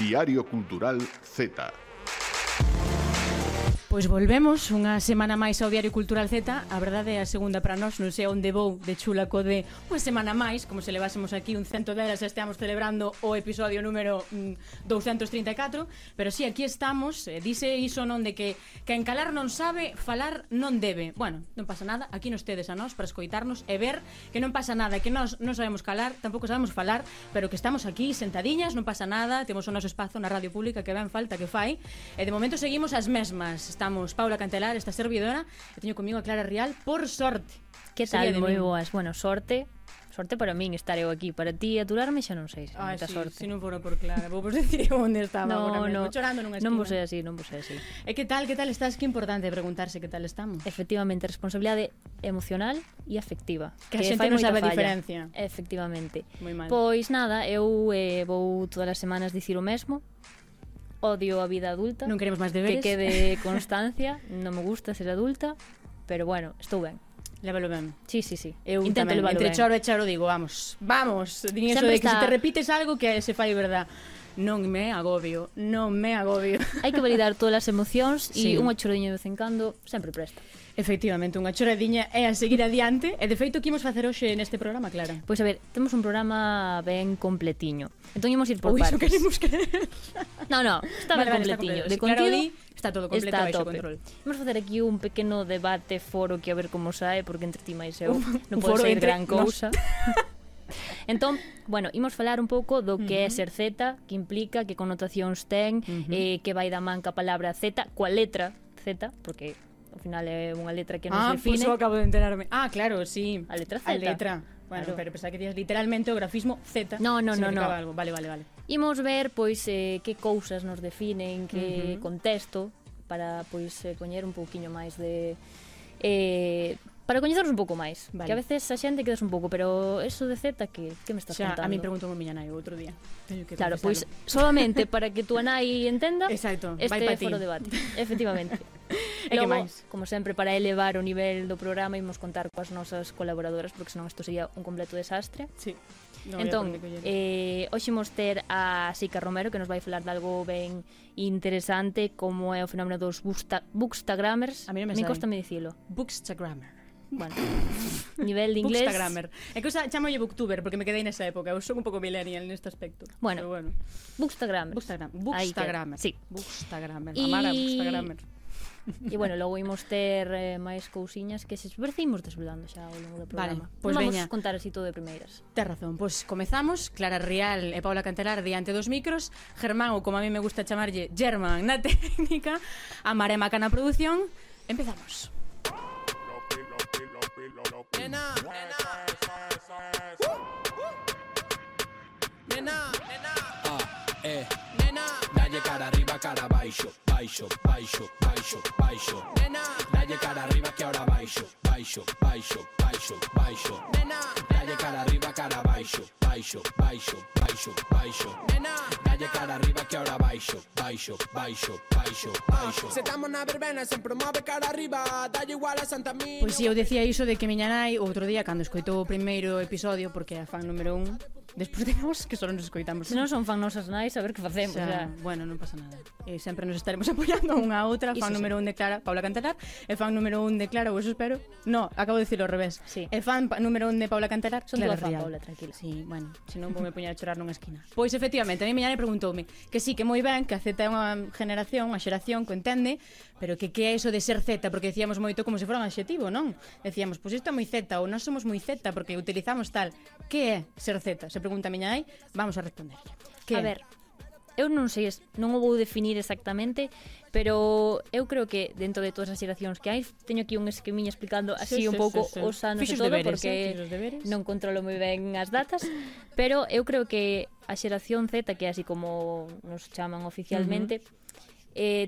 Diario Cultural Z. Pois volvemos unha semana máis ao Diario Cultural Z. A verdade é a segunda para nós Non sei onde vou de chula co de unha semana máis Como se levásemos aquí un cento delas Estamos celebrando o episodio número mm, 234 Pero si, sí, aquí estamos eh, Dice iso non de que Que encalar non sabe, falar non debe. Bueno, non pasa nada Aquí nos tedes a nós para escoitarnos E ver que non pasa nada Que nós non sabemos calar, tampouco sabemos falar Pero que estamos aquí sentadiñas, non pasa nada Temos o noso espazo na radio pública que ben falta que fai E de momento seguimos as mesmas. Estamos Paula Cantelar, esta servidora, e teño comigo a Clara Rial, por sorte. Que tal? Moi boas. Bueno, sorte, sorte para min estar eu aquí. Para ti aturarme xa non sei, se ah, moita sí, sorte. Se non fora por Clara, vou vos dicir onde estaba no, agora mesmo, no, chorando nunha esquina. Non vos sei así, non vos sei así. E que tal, que tal estás? Que importante preguntarse que tal estamos. Efectivamente, responsabilidade emocional e afectiva. Que, que a xente non sabe a diferencia. Efectivamente. Moi mal. Pois nada, eu eh, vou todas as semanas dicir o mesmo, odio a vida adulta. Non queremos máis deberes. Que quede constancia, non me gusta ser adulta, pero bueno, estou ben. Lévalo ben. Sí, sí, sí. Eu Intento tamén, entre ben. choro e choro digo, vamos, vamos. Din eso de que está... se te repites algo que se fai verdad. Non me agobio, non me agobio. Hai que validar todas as emocións e sí. un chorriño de vez en cando sempre presta. Efectivamente, unha choradiña é a seguir adiante e de feito que imos facer hoxe neste programa, Clara? Pois a ver, temos un programa ben completiño. Entón imos ir por Ou partes. Ou iso queremos creer. No, no, está vale, ben vale, completiño. Está de contido, claro, está todo completo está baixo control. Imos facer aquí un pequeno debate, foro que a ver como sae, porque entre ti máis eu non pode ser gran cousa. Entón, bueno, imos falar un pouco do que uh -huh. é ser Z, que implica, que connotacións ten, uh -huh. eh, que vai da man ca palabra Z, coa letra Z, porque ao final é unha letra que nos ah, define. Ah, pois acabo de enterarme. Ah, claro, sí. A letra Z. A letra. Bueno, claro. pero pensaba que días literalmente o grafismo Z. No, no, no, no. Algo. Vale, vale, vale. Imos ver pois eh, que cousas nos definen, que uh -huh. contexto para pois eh, coñer un pouquiño máis de eh, para coñecernos un pouco máis, vale. que a veces a xente quedas un pouco, pero eso de Z que que me estás Xa, contando? A mí preguntou a miña nai outro día. Teño que Claro, pois solamente para que tu nai entenda. Exacto, este vai foro debate. Efectivamente. e Logo, que máis? como sempre, para elevar o nivel do programa imos contar coas nosas colaboradoras porque senón isto sería un completo desastre. Sí. No entón, eh, hoxe imos ter a Sica Romero que nos vai falar de algo ben interesante como é o fenómeno dos bookstagrammers. A mí non me, me costa me dicilo. Bookstagrammer. Bueno, nivel de inglés. Bookstagrammer. É que usa, chamolle booktuber porque me quedei nesa época. Eu son un pouco millennial neste aspecto. Bueno, Pero bueno. bookstagrammer. Bookstagrammer. Bookstagrammer. Sí. Bookstagrammer. Y... Amara bookstagrammer. E bueno, logo imos ter eh, máis cousiñas que se parece imos desvelando xa ao longo do programa. Vale, pois pues vamos veña. contar así todo de primeiras. Ter razón, pois pues comezamos Clara Rial e Paula Cantelar diante dos micros, Germán ou como a mí me gusta chamarlle Germán na técnica, a Maremaca na produción. Empezamos. Nena, nena. Uh, uh. Nena, nena. Ah, eh. Nena, dalle cara arriba baixo, baixo, baixo, baixo, baixo. Nena, dalle cara arriba que ahora baixo, baixo, baixo, baixo, baixo. Nena, dalle cara arriba, cara baixo, baixo, baixo, baixo, baixo. Nena, dalle cara arriba que ahora baixo, baixo, baixo, baixo, baixo. Se estamos na verbena sempre move cara arriba, dalle igual a Santa Mina. Pois si, eu decía iso de que miña nai outro día cando escoitou o primeiro episodio porque é a fan número 1 Despois digamos que só nos escoitamos. Se non son fan nosas nais, a ver que facemos. Xa, xa. Bueno, non pasa nada. E sempre nos estaremos apoiando unha a outra. Fan Iso número sí. un de Clara, Paula Cantalar. E fan número un de Clara, ou eso espero. No, acabo de decirlo ao revés. Sí. E fan número un de Paula Cantalar, son Clara fan, Real. Paula, tranquila. Sí, bueno, se non vou me poñer a chorar nunha esquina. Pois efectivamente, a mí miña nai preguntoume que sí, que moi ben, que a Z é unha generación, unha xeración que entende, Pero que que é iso de ser Z? Porque decíamos moito como se fora un adxetivo, non? Decíamos, pois pues isto é moi Z, ou nós somos moi Z, porque utilizamos tal. Que é ser Z? Se pregunta a miña nai, vamos a responder. Que a ver, eu non sei, non o vou definir exactamente, pero eu creo que dentro de todas as xeracións que hai, teño aquí un esquemiño explicando así sí, un pouco sí, sí, os anos Fixos e todo, deberes, porque eh? non controlo moi ben as datas, pero eu creo que a xeración Z, que é así como nos chaman oficialmente, uh -huh. eh,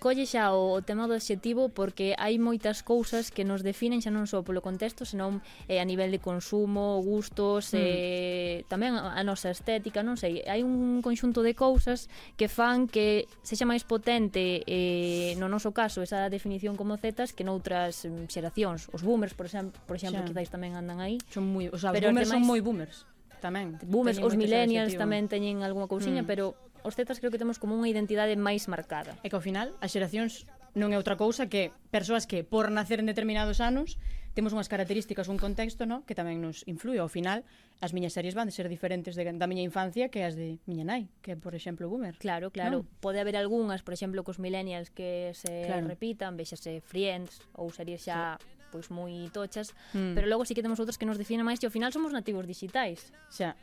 colle xa o, o tema do adxetivo porque hai moitas cousas que nos definen xa non só polo contexto, senón eh, a nivel de consumo, gustos, mm. eh, tamén a nosa estética, non sei, hai un conxunto de cousas que fan que sexa máis potente eh, no noso caso esa definición como zetas que noutras mm, xeracións. Os boomers, por exemplo, por exemplo, xa. quizáis tamén andan aí. Son moi, o sea, os boomers demais, son moi boomers tamén. Boomers, os millennials tamén teñen algunha cousiña, mm. pero os zetas creo que temos como unha identidade máis marcada. E que ao final as xeracións non é outra cousa que persoas que por nacer en determinados anos temos unhas características, un contexto, no? que tamén nos influe. Ao final, as miñas series van de ser diferentes de, da miña infancia que as de miña nai, que por exemplo Boomer. Claro, claro. Non? Pode haber algunhas, por exemplo, cos millennials que se claro. repitan, vexase Friends ou series xa sí pois moi tochas, mm. pero logo sí que temos outras que nos definen máis e ao final somos nativos digitais. Xa.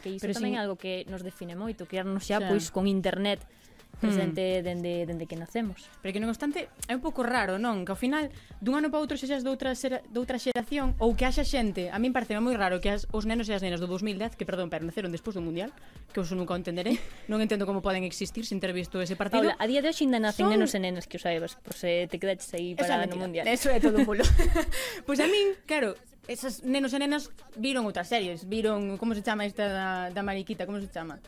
Que iso Pero tamén sin... é algo que nos define moito, criarnos xa, xa. pois con internet presente mm. hmm. dende, dende que nacemos. Pero que non obstante, é un pouco raro, non? Que ao final, dun ano para outro sexas doutra, xera, doutra xeración ou que haxa xente, a min parece moi raro que as, os nenos e as nenas do 2010, que perdón, pero naceron despois do Mundial, que eu nunca entenderei, non entendo como poden existir sin ter visto ese partido. Paula, a día de hoxe ainda nacen Son... nenos e nenas que o saibas, por se te quedaches aí para no Mundial. Eso é todo un bulo. pois pues a min, claro, esas nenos e nenas viron outras series, viron como se chama esta da, da Mariquita, como se chama?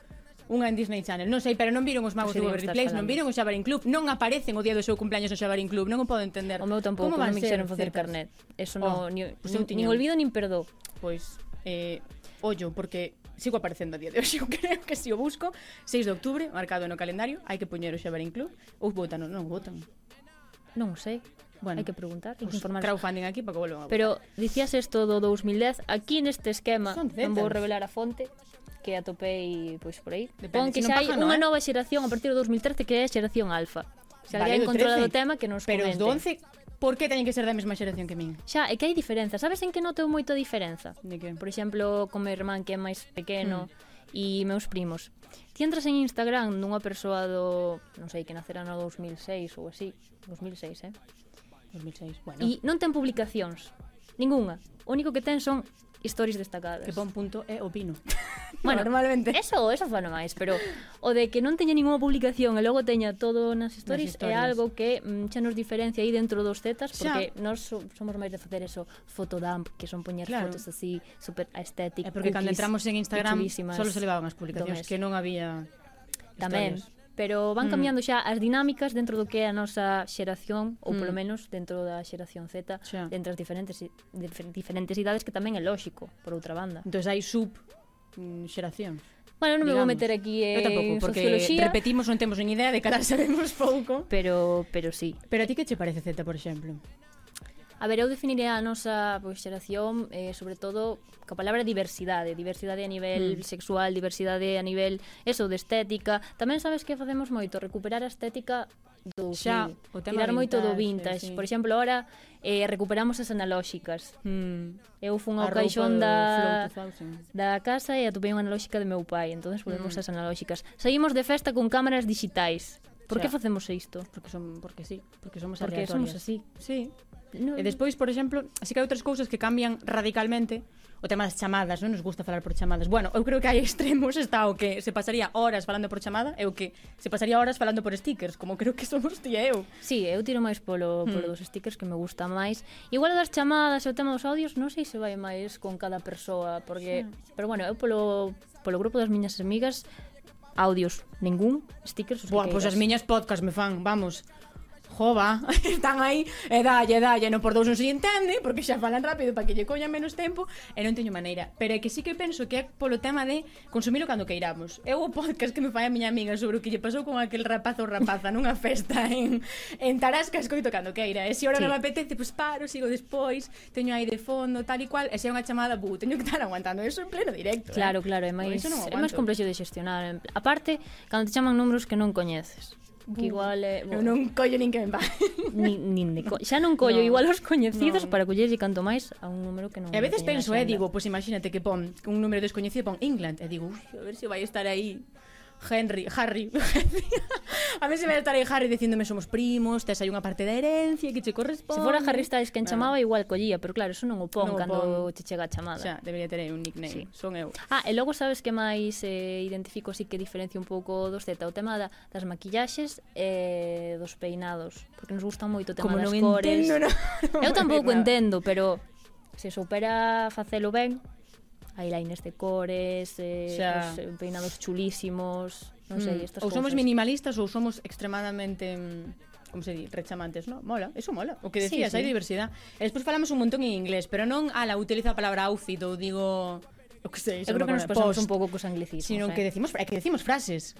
Unha en Disney Channel, non sei, pero non viron os magos do Beverly Place, non viron o Xabarín Club, non aparecen o día do seu cumpleaños o Xabarín Club, non o podo entender. O meu tampouco, non me quixeron facer carnet. Eso oh, no, ni, pues nin, nin olvido nin perdo. Pois, eh, ollo, porque sigo aparecendo a día de hoxe, eu creo que se si o busco, 6 de outubro, marcado no calendario, hai que poñer o Xabarín Club, ou votan, non, non votan. Non sei bueno, hai que preguntar, hai que informarse. Crowdfunding aquí para que volvan a votar. Pero dicías isto do 2010, aquí neste esquema, non vou revelar a fonte, que atopei pois por aí. Depende, Pon que si xa hai no, unha eh? nova xeración a partir do 2013 que é a xeración alfa. Se vale, alguén controla o tema que nos Pero comente. Pero os 11 Por que teñen que ser da mesma xeración que min? Xa, é que hai diferenza. Sabes en que noto moito diferenza? De que? Por exemplo, con meu irmán que é máis pequeno mm. e meus primos. Ti entras en Instagram dunha persoa do... non sei, que nacerá no 2006 ou así. 2006, eh? 2006. Bueno. E non ten publicacións. Ningunha. O único que ten son historias destacadas. Que pon punto é opino. bueno, normalmente. Eso, eso fano máis, pero o de que non teña ninguna publicación e logo teña todo nas historias, nas é algo que mm, xa nos diferencia aí dentro dos zetas porque xa. nós somos máis de facer eso fotodump, que son poñer claro. fotos así super estéticas. É porque cookies, cando entramos en Instagram só se levaban as publicacións, entón, que non había Tamén, pero van mm. cambiando xa as dinámicas dentro do que é a nosa xeración ou mm. polo menos dentro da xeración Z, xa. entre as diferentes diferentes idades que tamén é lóxico por outra banda. Entón hai sub mm, xeracións. Bueno, non me vou meter aquí en Eu tampouco, porque sociología. repetimos, non temos nin idea de cara sabemos pouco. Pero, pero sí. Pero a ti que che parece Z, por exemplo? A ver, eu definiría a nosa pois, xeración eh, sobre todo ca palabra diversidade, diversidade a nivel mm. sexual, diversidade a nivel eso de estética. Tamén sabes que facemos moito recuperar a estética do xa, o tema tirar moito do vintage. Sí. Por exemplo, ahora eh, recuperamos as analóxicas. Mm. Eu fun ao caixón da, da casa e atopei unha analóxica de meu pai, entonces volvemos mm. as analóxicas. Seguimos de festa con cámaras digitais. Por que facemos isto? Porque son porque sí, porque somos porque somos así. Sí. No. E despois, por exemplo, así que hai outras cousas que cambian radicalmente o tema das chamadas, non nos gusta falar por chamadas. Bueno, eu creo que hai extremos, está o que se pasaría horas falando por chamada e o que se pasaría horas falando por stickers, como creo que somos ti e eu. Sí, eu tiro máis polo, hmm. polo hmm. dos stickers que me gusta máis. Igual das chamadas e o tema dos audios, non sei se vai máis con cada persoa, porque... Sí. Pero bueno, eu polo, polo grupo das miñas amigas audios ningún, stickers Boa, pois pues as miñas podcast me fan, vamos jova, están aí, e dalle, dalle, non por dous non se entende, porque xa falan rápido para que lle collan menos tempo, e non teño maneira. Pero é que sí que penso que é polo tema de consumilo cando queiramos. Eu o podcast que me fai a miña amiga sobre o que lle pasou con aquel rapaz ou rapaza nunha festa en, en Tarasca, escoito cando queira. E se ora sí. non me apetece, pois pues paro, sigo despois, teño aí de fondo, tal e cual, e se é unha chamada, bu, teño que estar aguantando eso en pleno directo. Claro, eh? claro, é máis, é máis complexo de xestionar. Aparte, cando te chaman números que non coñeces que igual é... Eh, bueno. Eu non collo nin que me vai. nin, nin de co... Xa non collo no. igual os coñecidos no. para collerlle canto máis a un número que non... E a veces penso, eh, digo, pois pues, imagínate que pon un número descoñecido pon England, e digo, a ver se si vai estar aí Henry, Harry. a mí se me estará Harry diciéndome somos primos, tes hai unha parte da herencia que che corresponde. Se fora Harry Styles quen ah. chamaba, igual collía, pero claro, eso non o pon non cando pon. che chega a chamada. Xa, debería ter un nickname, sí. son eu. Ah, e logo sabes que máis eh, identifico si que diferencia un pouco dos Z, o tema da, das maquillaxes e eh, dos peinados, porque nos gusta moito o tema Como das non cores. Entendo, no, no eu tampouco entendo, pero se supera facelo ben, eyeliners de cores, eh, xa. os eh, peinados chulísimos, non sei, mm. estas ou somos minimalistas ou somos extremadamente mm, como se di, rechamantes, no? Mola, eso mola. O que decías, sí, sí. hai diversidade. E despois falamos un montón en inglés, pero non ala utiliza a palabra outfit ou digo o que sei, eu creo que nos pasamos post, un pouco cos anglicismos, sino eh? que decimos, é que decimos frases.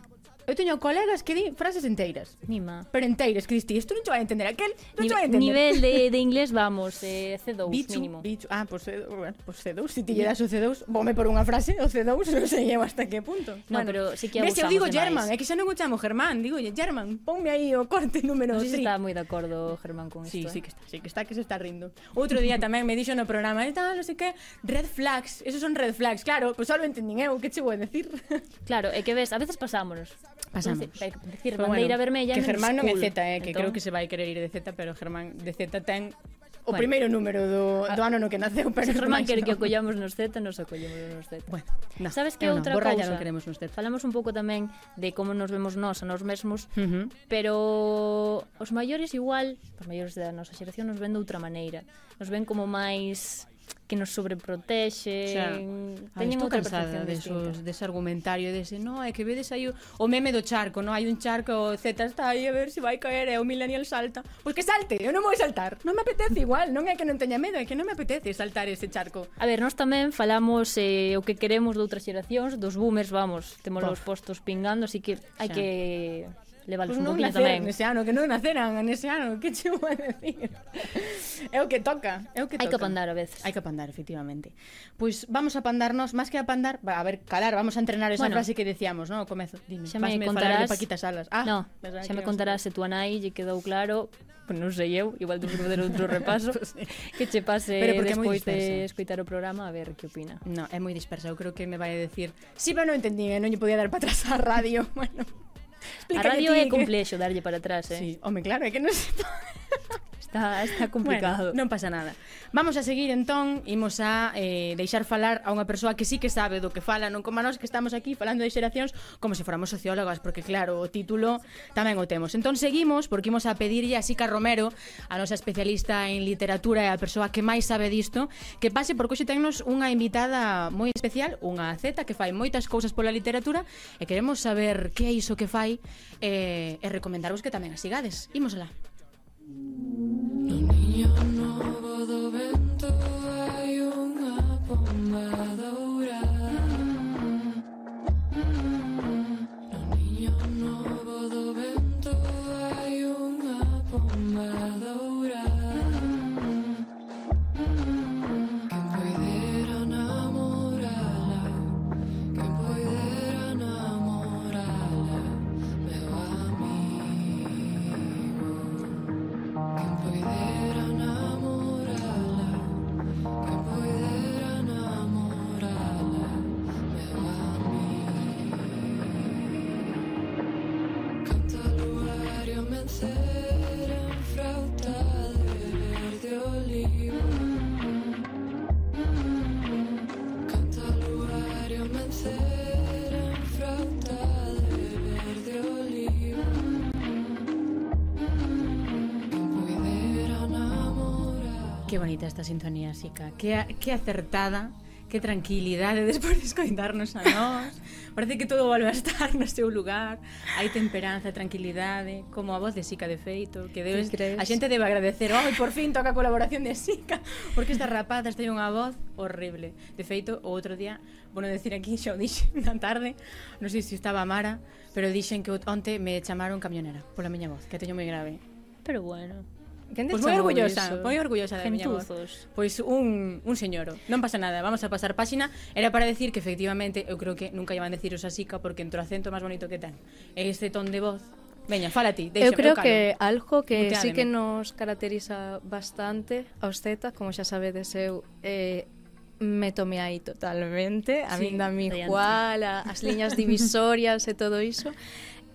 Eu teño colegas que di frases enteiras. Mima. Pero enteiras, que diste, isto non te vai entender aquel, non te vai entender. Nivel de, de inglés, vamos, eh, C2 bichu, mínimo. Bichu. Ah, pois pues C2, bueno, pues C2, se si ti lle das o C2, vome por unha frase, o C2 non sei eu hasta que punto. No, bueno, pero sí que abusamos ves, eu digo German, é que xa non o chamo Germán, digo lle German, ponme aí o corte número 3. No sé si está moi de acordo Germán con isto. Sí, eh? sí que está, sí que está que se está rindo. Outro día tamén me dixo no programa, e tal, non sei que, red flags, esos son red flags, claro, pois pues só lo entendín eu, que che vou a decir? Claro, é que ves, a veces pasámonos. Pasamos. Decir, pero bandeira bueno, vermella que Germán non é Z, eh, que entón... creo que se vai querer ir de Z, pero Germán de Z ten o bueno, primeiro número do, ah, do ano no que naceu, pero se Germán quer no. que o collamos nos Z, nos acollamos nos Z. Bueno, no, Sabes que outra no, cousa? non queremos nos Z. Falamos un pouco tamén de como nos vemos nós a nós mesmos, uh -huh. pero os maiores igual, os maiores da nosa xeración nos ven de outra maneira. Nos ven como máis que nos sobreprotexe. Xa. Teñen outra percepción desos, dese argumentario, dese, no, é que vedes aí o, o meme do charco, no, hai un charco, o Z está aí a ver se vai caer e o millennial salta. Pois que salte, eu non vou saltar. Non me apetece igual, non é que non teña medo, é que non me apetece saltar ese charco. A ver, nós tamén falamos eh, o que queremos de outras xeracións, dos boomers, vamos, temos os postos pingando, así que hai que levalos pues un poquinho tamén. nese ano, que non naceran nese ano, que che vou a decir? É o que toca, é o que Hai toca. que pandar a veces. Hai que pandar, efectivamente. Pois pues vamos a pandarnos, máis que a pandar, a ver, calar, vamos a entrenar esa bueno, frase que decíamos, non? O comezo, dime, xa me contarás... Paquita Salas. Ah, no, xa me contarás se tú a nai lle quedou claro Pues non sei eu, igual temos que fazer outro repaso pues, sí. que che pase pero despois de escoitar o programa a ver que opina. No, é moi dispersa, eu creo que me vai a decir, si sí, pero non entendí, eh? non lle podía dar para atrás a radio. Bueno. Explica a radio é complexo darlle para atrás, eh? Sí, home, claro, é que non se pode... Está, está complicado. Bueno, non pasa nada. Vamos a seguir entón, imos a eh, deixar falar a unha persoa que sí que sabe do que fala, non como nós que estamos aquí falando de xeracións como se fóramos sociólogas, porque claro, o título tamén o temos. Entón seguimos porque imos a pedirlle a Sica Romero, a nosa especialista en literatura e a persoa que máis sabe disto, que pase porque hoxe tennos unha invitada moi especial, unha Z que fai moitas cousas pola literatura e queremos saber que é iso que fai eh, e recomendarvos que tamén a sigades. Imosla. Los no bonita esta sintonía, Sica. Que, que acertada, que tranquilidade despois de escoitarnos a nós. Parece que todo volve a estar no seu lugar. Hai temperanza, tranquilidade, como a voz de Sica de feito, que debes, a xente debe agradecer, oh, por fin toca a colaboración de Sica", porque esta rapazas ten unha voz horrible. De feito, o outro día, bueno, decir aquí xa o dixen na tarde, non sei se estaba estaba Mara, pero dixen que onte me chamaron camionera pola miña voz, que teño moi grave. Pero bueno. Pois moi orgullosa, moi orgullosa da miña voz. Pois un, un señoro. Non pasa nada, vamos a pasar páxina. Era para decir que efectivamente eu creo que nunca iban a decir os asica porque entre o acento máis bonito que ten. E este ton de voz Veña, fala ti, deixa, Eu creo eu que algo que Muteademe. sí que nos caracteriza bastante aos Z, como xa sabedes eu, eh, me tomei aí totalmente, a sí, min da mi cual, a, as liñas divisorias e todo iso.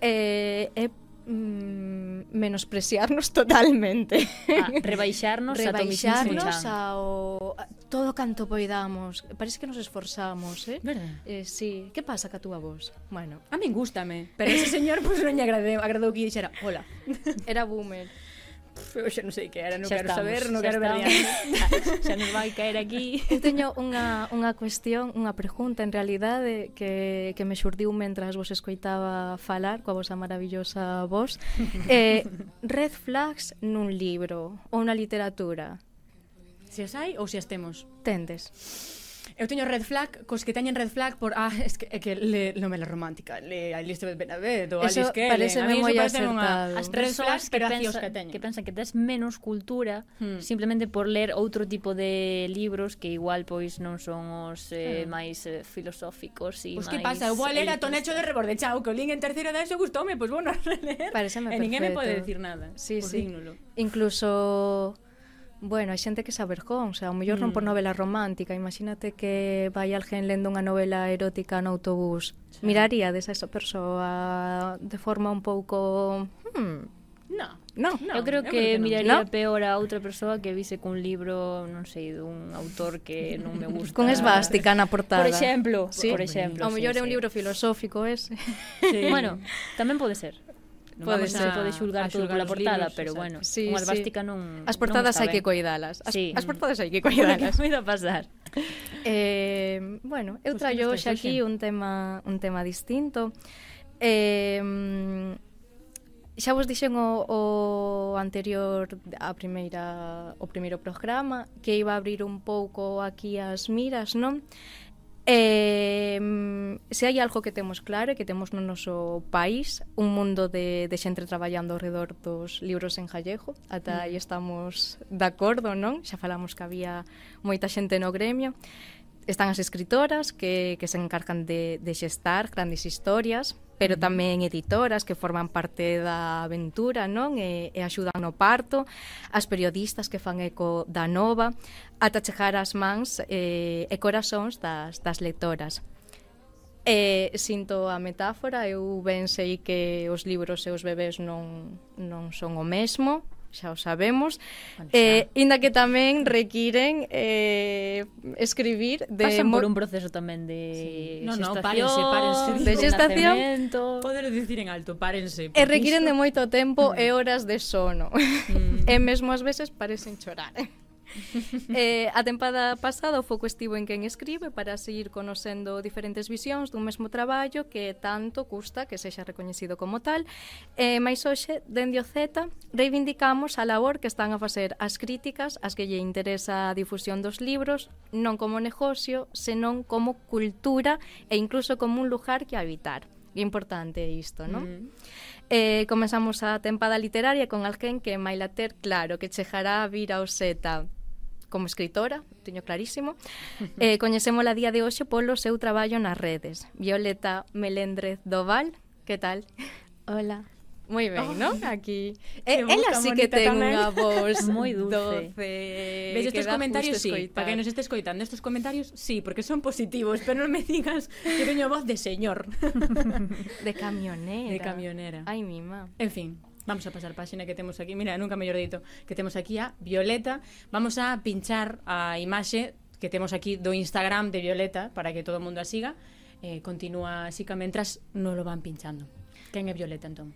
Eh, é eh, mm, menospreciarnos totalmente. Ah, rebaixarnos, rebaixarnos ao todo canto poidamos. Parece que nos esforzamos, eh? Verdad? Eh, sí. Que pasa ca túa voz? Bueno. A min gústame, pero ese señor pois pues, non lle agradou, agradou que dixera, hola. Era boomer eu xa non sei que era, non xa quero estamos, saber, non quero ver xa nos vai caer aquí. Eu teño unha, unha cuestión, unha pregunta en realidade que, que me xurdiu mentras vos escoitaba falar coa vosa maravillosa voz. eh, red flags nun libro ou na literatura? Se as hai ou se as temos? Tendes. Eu teño red flag cos que teñen red flag por ah, es que, é que le, novela me la romántica, le a Elizabeth Benavent ou Alice Kelly. Eso parece moi acertado. As red flags que, pensa, que, teñen. que pensan que tes menos cultura hmm. simplemente por ler outro tipo de libros que igual pois non son os eh, hmm. máis eh, filosóficos e Pois pues que pasa, eu vou a ler a Tonecho de Rebordechao, que o link en terceiro da eso gustoume, pois pues, bueno, ler. releer. Pareceme e perfecto. ninguén me pode decir nada. Sí, pues sí. Dígnolo. Incluso Bueno, hai xente que se avergonza, o mellor mm. non por mm. novela romántica, imagínate que vai alguén lendo unha novela erótica no autobús. Sí. Miraría desa esa persoa de forma un pouco... Hmm. No. No. no, eu creo que, eu creo que miraría no. peor a outra persoa que vise cun libro, non sei, dun autor que non me gusta. Con esvástica na portada. Por exemplo, sí. por exemplo. Ao mellor sí, é un sí. libro filosófico ese. Sí. bueno, tamén pode ser non pode vamos a, pode xulgar a todo pola portada, libros, pero exacto. bueno, sí, unha albástica sí. non As portadas non hai ben. que coidalas. As, sí. as portadas hai que coidalas. Que a pasar. Eh, bueno, eu traio hoxe aquí un tema un tema distinto. Eh, xa vos dixen o, o anterior a primeira o primeiro programa que iba a abrir un pouco aquí as miras, non? Eh, se hai algo que temos claro que temos no noso país un mundo de, de xente traballando ao redor dos libros en Jallejo ata aí mm. estamos de acordo, non? Xa falamos que había moita xente no gremio. Están as escritoras que, que se encargan de, de xestar grandes historias pero tamén editoras que forman parte da aventura, non? E, e axudan no parto, as periodistas que fan eco da nova, ata chegar as mans eh, e corazóns das, das lectoras. E sinto a metáfora, eu ben sei que os libros e os bebés non, non son o mesmo, xa o sabemos. Bueno, xa. Eh, inda que tamén requiren eh, escribir de Pasan por un proceso tamén de sí. no, no, párense, párense, de xestación. Poder dicir en alto, párense. E requiren isto. de moito tempo mm. e horas de sono. Mm. e mesmo ás veces parecen chorar. Eh. eh, a tempada pasada o foco estivo en quen escribe para seguir conocendo diferentes visións dun mesmo traballo que tanto custa que sexa recoñecido como tal. Eh, mais hoxe, dende o Z, reivindicamos a labor que están a facer as críticas as que lle interesa a difusión dos libros, non como negocio, senón como cultura e incluso como un lugar que habitar. Importante isto, non? Mm. Eh, comenzamos a tempada literaria con alguén que Mailater, claro, que chejará a vir ao Z como escritora, teño clarísimo. Eh, coñecémola día de hoxe polo seu traballo nas redes. Violeta Meléndrez Doval, que tal? Hola. Moi ben, oh, non? Aquí. Eh, ela sí que ten unha voz moi dulce. doce. Ves estes comentarios, sí, para que nos estes coitando estes comentarios, sí, porque son positivos, pero non me digas que teño voz de señor. de camionera. De camionera. Ai, mima. En fin, Vamos a pasar páxina que temos aquí, mira, nunca mellor dito, que temos aquí a Violeta. Vamos a pinchar a imaxe que temos aquí do Instagram de Violeta para que todo o mundo a siga. Eh, continúa así que mentras non lo van pinchando. Quen é Violeta entón?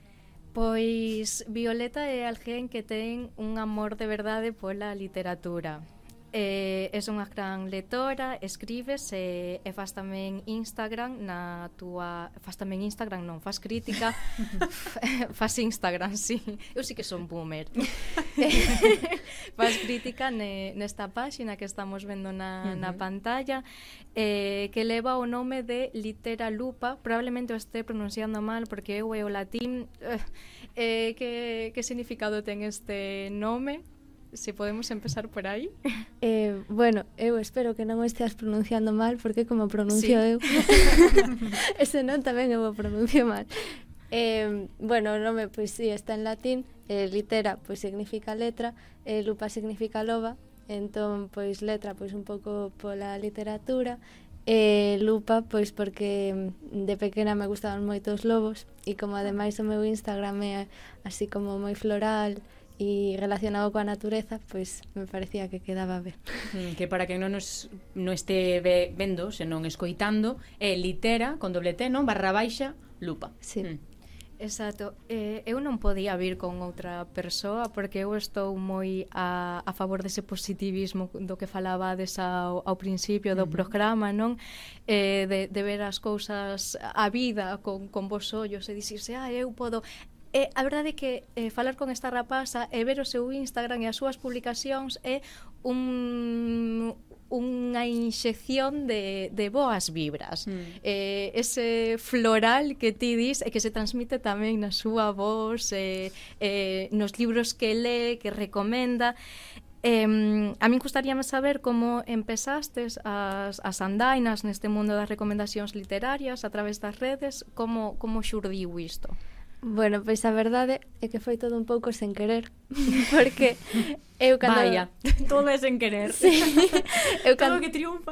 Pois Violeta é alguén que ten un amor de verdade pola literatura Eh, es unha gran lectora, escribes e, eh, e faz tamén Instagram na túa... Faz tamén Instagram, non, faz crítica, faz Instagram, sí. Eu sí que son boomer. fas crítica ne, nesta páxina que estamos vendo na, uh -huh. na pantalla eh, que leva o nome de Litera Lupa. Probablemente o este pronunciando mal porque eu e o latín... Eh, eh, que, que significado ten este nome? se podemos empezar por aí. Eh, bueno, eu espero que non o esteas pronunciando mal, porque como pronuncio sí. eu, ese non tamén eu o pronuncio mal. Eh, bueno, o nome, pois pues, sí, está en latín, eh, litera, pois pues, significa letra, eh, lupa significa loba, entón, pois letra, pois un pouco pola literatura, E eh, lupa, pois porque de pequena me gustaban moito os lobos e como ademais o meu Instagram é así como moi floral e relacionado coa natureza, pois me parecía que quedaba ben. Mm, que para que non nos non este vendo, senón escoitando, é litera con doble T, non? Barra baixa, lupa. Sí. Mm. Exacto. Eh, eu non podía vir con outra persoa porque eu estou moi a, a favor dese positivismo do que falaba desa ao, ao principio do uh -huh. programa, non? Eh, de, de ver as cousas a vida con, con vos ollos e dicirse, ah, eu podo... E a verdade é que eh, falar con esta rapaza e ver o seu Instagram e as súas publicacións é un unha inxección de, de boas vibras. Mm. Eh, ese floral que ti dis e que se transmite tamén na súa voz, eh, eh, nos libros que lee, que recomenda. Eh, a min gustaríame saber como empezastes as, as andainas neste mundo das recomendacións literarias a través das redes, como, como xurdiu isto? Bueno, pois a verdade é que foi todo un pouco sen querer, porque eu cando... Vaya, todo é sen querer. Sí, eu cando... Todo que triunfa.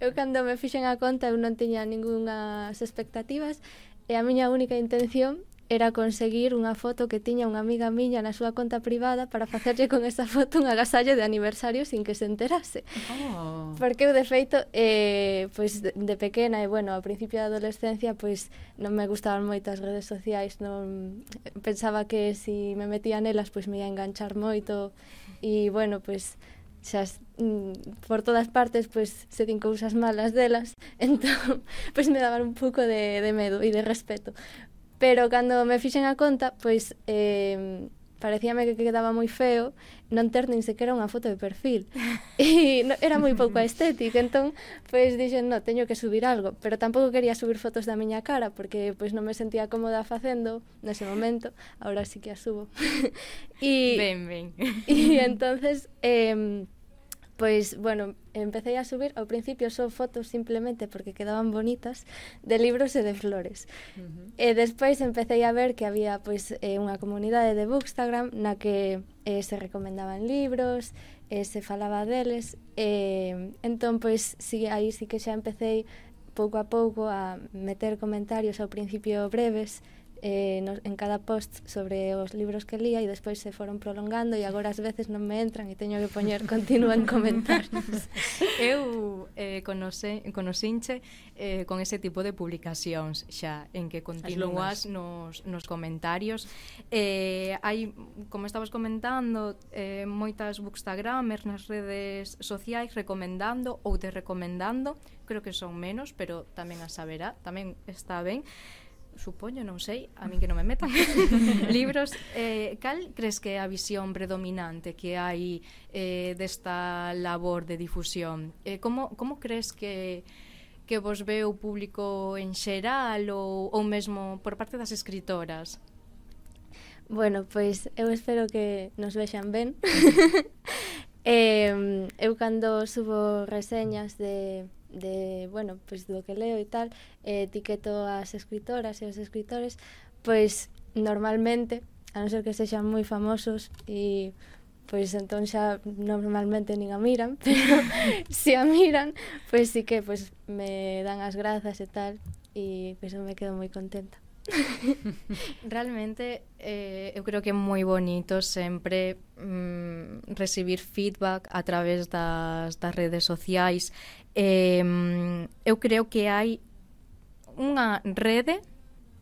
Eu cando me fixen a conta eu non tiña ningunhas expectativas e a miña única intención era conseguir unha foto que tiña unha amiga miña na súa conta privada para facerlle con esa foto un agasallo de aniversario sin que se enterase. Oh. Porque eu, de feito, eh, pois de, de pequena e, bueno, ao principio da adolescencia, pois non me gustaban moito as redes sociais, non pensaba que se si me metía nelas, pois me ia enganchar moito e, bueno, pois xa mm, por todas partes pois se din cousas malas delas entón pois me daban un pouco de, de medo e de respeto Pero cando me fixen a conta, pois eh, parecíame que quedaba moi feo non ter nin sequera unha foto de perfil. E no, era moi pouco estético, entón, pois dixen, no, teño que subir algo, pero tampouco quería subir fotos da miña cara porque pois non me sentía cómoda facendo nese momento, agora sí que a subo. e ben, ben. E entonces eh Pois, bueno, empecé a subir, ao principio só fotos simplemente porque quedaban bonitas, de libros e de flores. Uh -huh. E eh, despois empecé a ver que había pois eh, unha comunidade de Bookstagram na que eh, se recomendaban libros, eh, se falaba deles, eh, entón, pois, si, aí sí si que xa empecé pouco a pouco a meter comentarios ao principio breves eh, no, en cada post sobre os libros que lía e despois se foron prolongando e agora ás veces non me entran e teño que poñer continúa en comentarios. Eu eh, conoce, conocinche eh, con ese tipo de publicacións xa en que continúas nos, nos comentarios. Eh, hai, como estabas comentando, eh, moitas bookstagramers nas redes sociais recomendando ou te recomendando, creo que son menos, pero tamén a saberá, tamén está ben supoño, non sei, a min que non me metan, libros, eh, cal crees que é a visión predominante que hai eh, desta labor de difusión? Eh, como, como crees que que vos ve o público en xeral ou, ou mesmo por parte das escritoras? Bueno, pois eu espero que nos vexan ben. eh, eu cando subo reseñas de de, bueno, pois do que leo e tal, eh, etiqueto as escritoras e os escritores, pois normalmente, a non ser que sexan moi famosos e pois entón xa normalmente nin a miran, pero se a miran, pois sí que pois me dan as grazas e tal e pois eu me quedo moi contenta. Realmente eh, eu creo que é moi bonito sempre mm, recibir feedback a través das, das redes sociais Eh, eu creo que hai unha rede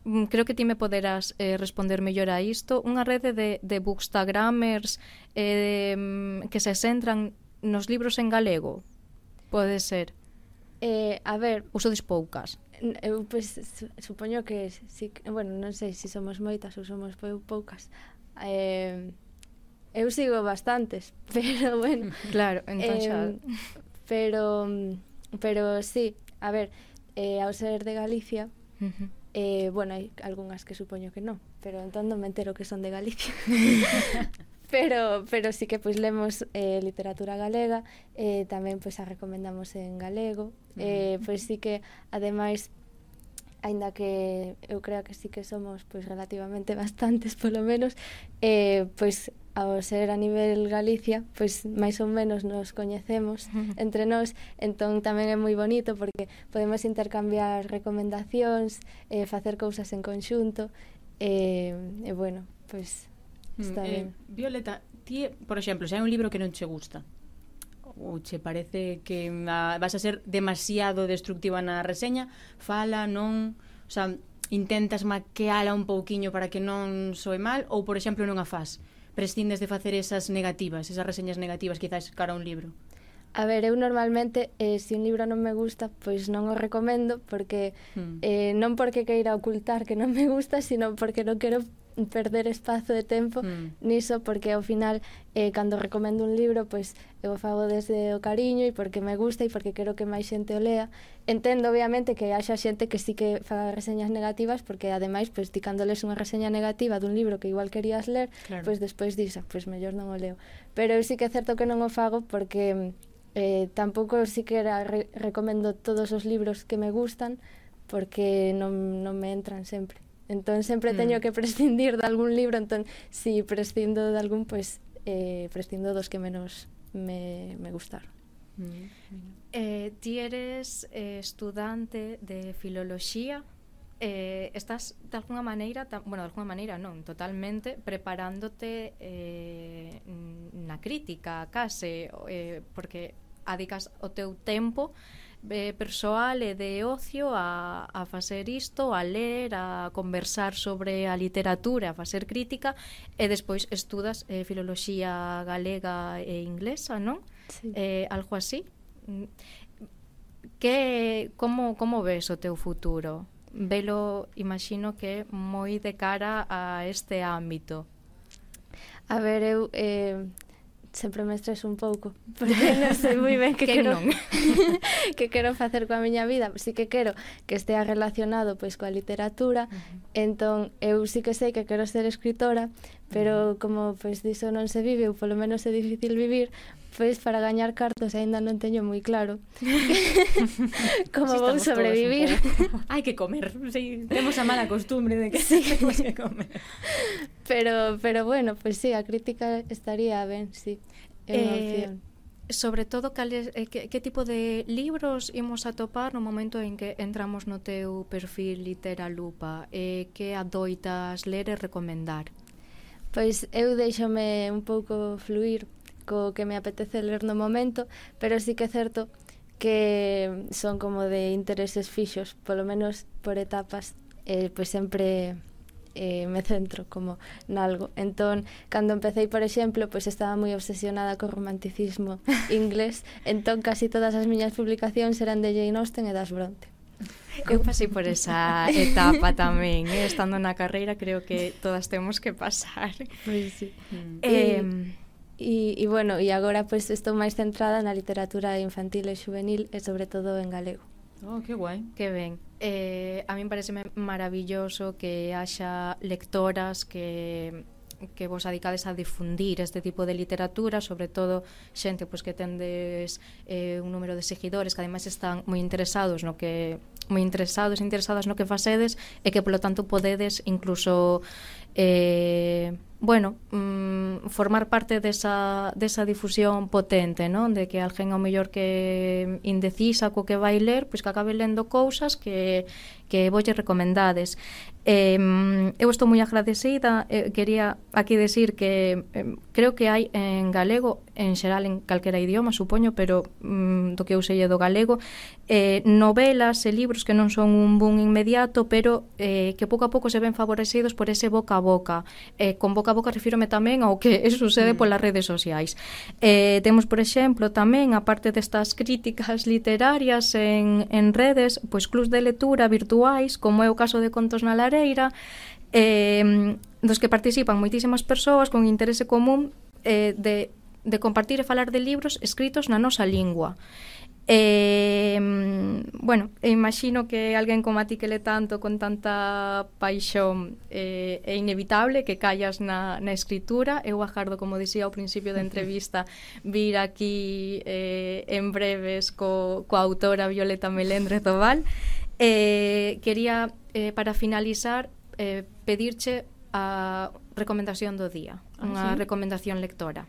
mm, creo que ti me poderás eh, responder mellor a isto, unha rede de, de bookstagramers eh, que se centran nos libros en galego, pode ser? Eh, a ver... Uso dispoucas. Eu, pois, pues, supoño que, si, bueno, non sei se si somos moitas ou somos poucas. Eh, eu sigo bastantes, pero, bueno... Claro, entón xa... Eh, Pero, mm, pero sí, a ver, eh, ao ser de Galicia, uh -huh. eh, bueno, hai algunhas que supoño que non, pero entón non me entero que son de Galicia. pero, pero sí que pois lemos eh, literatura galega, eh, tamén pois a recomendamos en galego, eh, pois sí que ademais aínda que eu creo que sí que somos pois relativamente bastantes polo menos eh, pois ao ser a nivel Galicia, pois máis ou menos nos coñecemos entre nós, entón tamén é moi bonito porque podemos intercambiar recomendacións, eh, facer cousas en conxunto, e, eh, e eh, bueno, pois está ben. eh, ben. Violeta, ti, por exemplo, se hai un libro que non che gusta, ou che parece que a, vas a ser demasiado destructiva na reseña, fala, non... O sea, intentas maqueala un pouquiño para que non soe mal ou, por exemplo, non a faz? prescindes de facer esas negativas, esas reseñas negativas quizás cara a un libro? A ver, eu normalmente, eh, se si un libro non me gusta, pois non o recomendo, porque mm. eh, non porque queira ocultar que non me gusta, sino porque non quero perder espazo de tempo mm. niso porque ao final eh, cando recomendo un libro pois eu o fago desde o cariño e porque me gusta e porque quero que máis xente o lea entendo obviamente que haxa xente que sí que faga reseñas negativas porque ademais pois ti cando les unha reseña negativa dun libro que igual querías ler claro. pois despois disa pois mellor non o leo pero eu sí que é certo que non o fago porque eh, tampouco sí que re recomendo todos os libros que me gustan porque non, non me entran sempre Entón sempre mm. teño que prescindir de algún libro, entón si prescindo de algún, pois pues, eh, prescindo dos que menos me, me gustaron. Mm, mm. Eh, ti eres eh, estudante de filoloxía, eh, estás de alguna maneira, ta, bueno, de alguna maneira non, totalmente preparándote eh, na crítica, case, eh, porque adicas o teu tempo a eh, persoal e de ocio a, a facer isto, a ler, a conversar sobre a literatura, a facer crítica e despois estudas eh, filoloxía galega e inglesa, non? Sí. Eh, algo así. Que como como ves o teu futuro? Velo, imagino que moi de cara a este ámbito. A ver, eu eh, sempre me estreso un pouco, porque non sei moi ben que, que quero que quero facer coa miña vida, si que quero que estea relacionado pois coa literatura, uh -huh. entón eu si que sei que quero ser escritora, pero como pois diso non se vive ou polo menos é difícil vivir, pois para gañar cartos aínda non teño moi claro como si vou sobrevivir. Hai que comer, sí, temos a mala costumbre de que sí. temos que comer. Pero pero bueno, pois pues sí, a crítica estaría ben, sí. É unha eh, opción. Sobre todo cales eh, que, que tipo de libros imos topar no momento en que entramos no teu perfil literalupa, eh, que adoitas ler e recomendar? Pois eu deixome un pouco fluir co que me apetece ler no momento, pero sí que é certo que son como de intereses fixos, polo menos por etapas, eh, pois sempre eh, me centro como nalgo. Entón, cando empecé, por exemplo, pois estaba moi obsesionada co romanticismo inglés, entón casi todas as miñas publicacións eran de Jane Austen e das Bronte. Eu pasei por esa etapa tamén, eh? estando na carreira creo que todas temos que pasar. Pois sí. Mm. Eh, E, e bueno, e agora pois pues, estou máis centrada na literatura infantil e juvenil e sobre todo en galego. Oh, que guai. Que ben. Eh, a min pareceme maravilloso que haxa lectoras que que vos adicades a difundir este tipo de literatura, sobre todo xente pois, que tendes eh, un número de seguidores que ademais están moi interesados no que moi interesados e interesadas no que facedes e que polo tanto podedes incluso eh, bueno, mm, formar parte desa, desa difusión potente, non? De que alguén ao mellor que indecisa co que vai ler, pois que acabe lendo cousas que, que volle recomendades. Eh, eu estou moi agradecida, eh, quería aquí decir que eh, creo que hai en galego, en xeral en calquera idioma, supoño, pero mm, do que eu sei do galego, eh, novelas e libros que non son un boom inmediato, pero eh, que pouco a pouco se ven favorecidos por ese boca a boca. Eh, con boca a boca refírome tamén ao que sucede mm. polas redes sociais. Eh, temos, por exemplo, tamén, aparte destas críticas literarias en, en redes, pois clubs de lectura virtuais, como é o caso de Contos na Negreira, eh, dos que participan moitísimas persoas con interese común eh, de, de compartir e falar de libros escritos na nosa lingua. Eh, bueno, imagino que alguén como a ti que le tanto con tanta paixón eh, é inevitable que callas na, na escritura eu agardo, como dicía ao principio da entrevista vir aquí eh, en breves co, coa autora Violeta Melendre Tobal eh, quería eh, para finalizar, eh, pedirche a recomendación do día, ah, unha sí? recomendación lectora.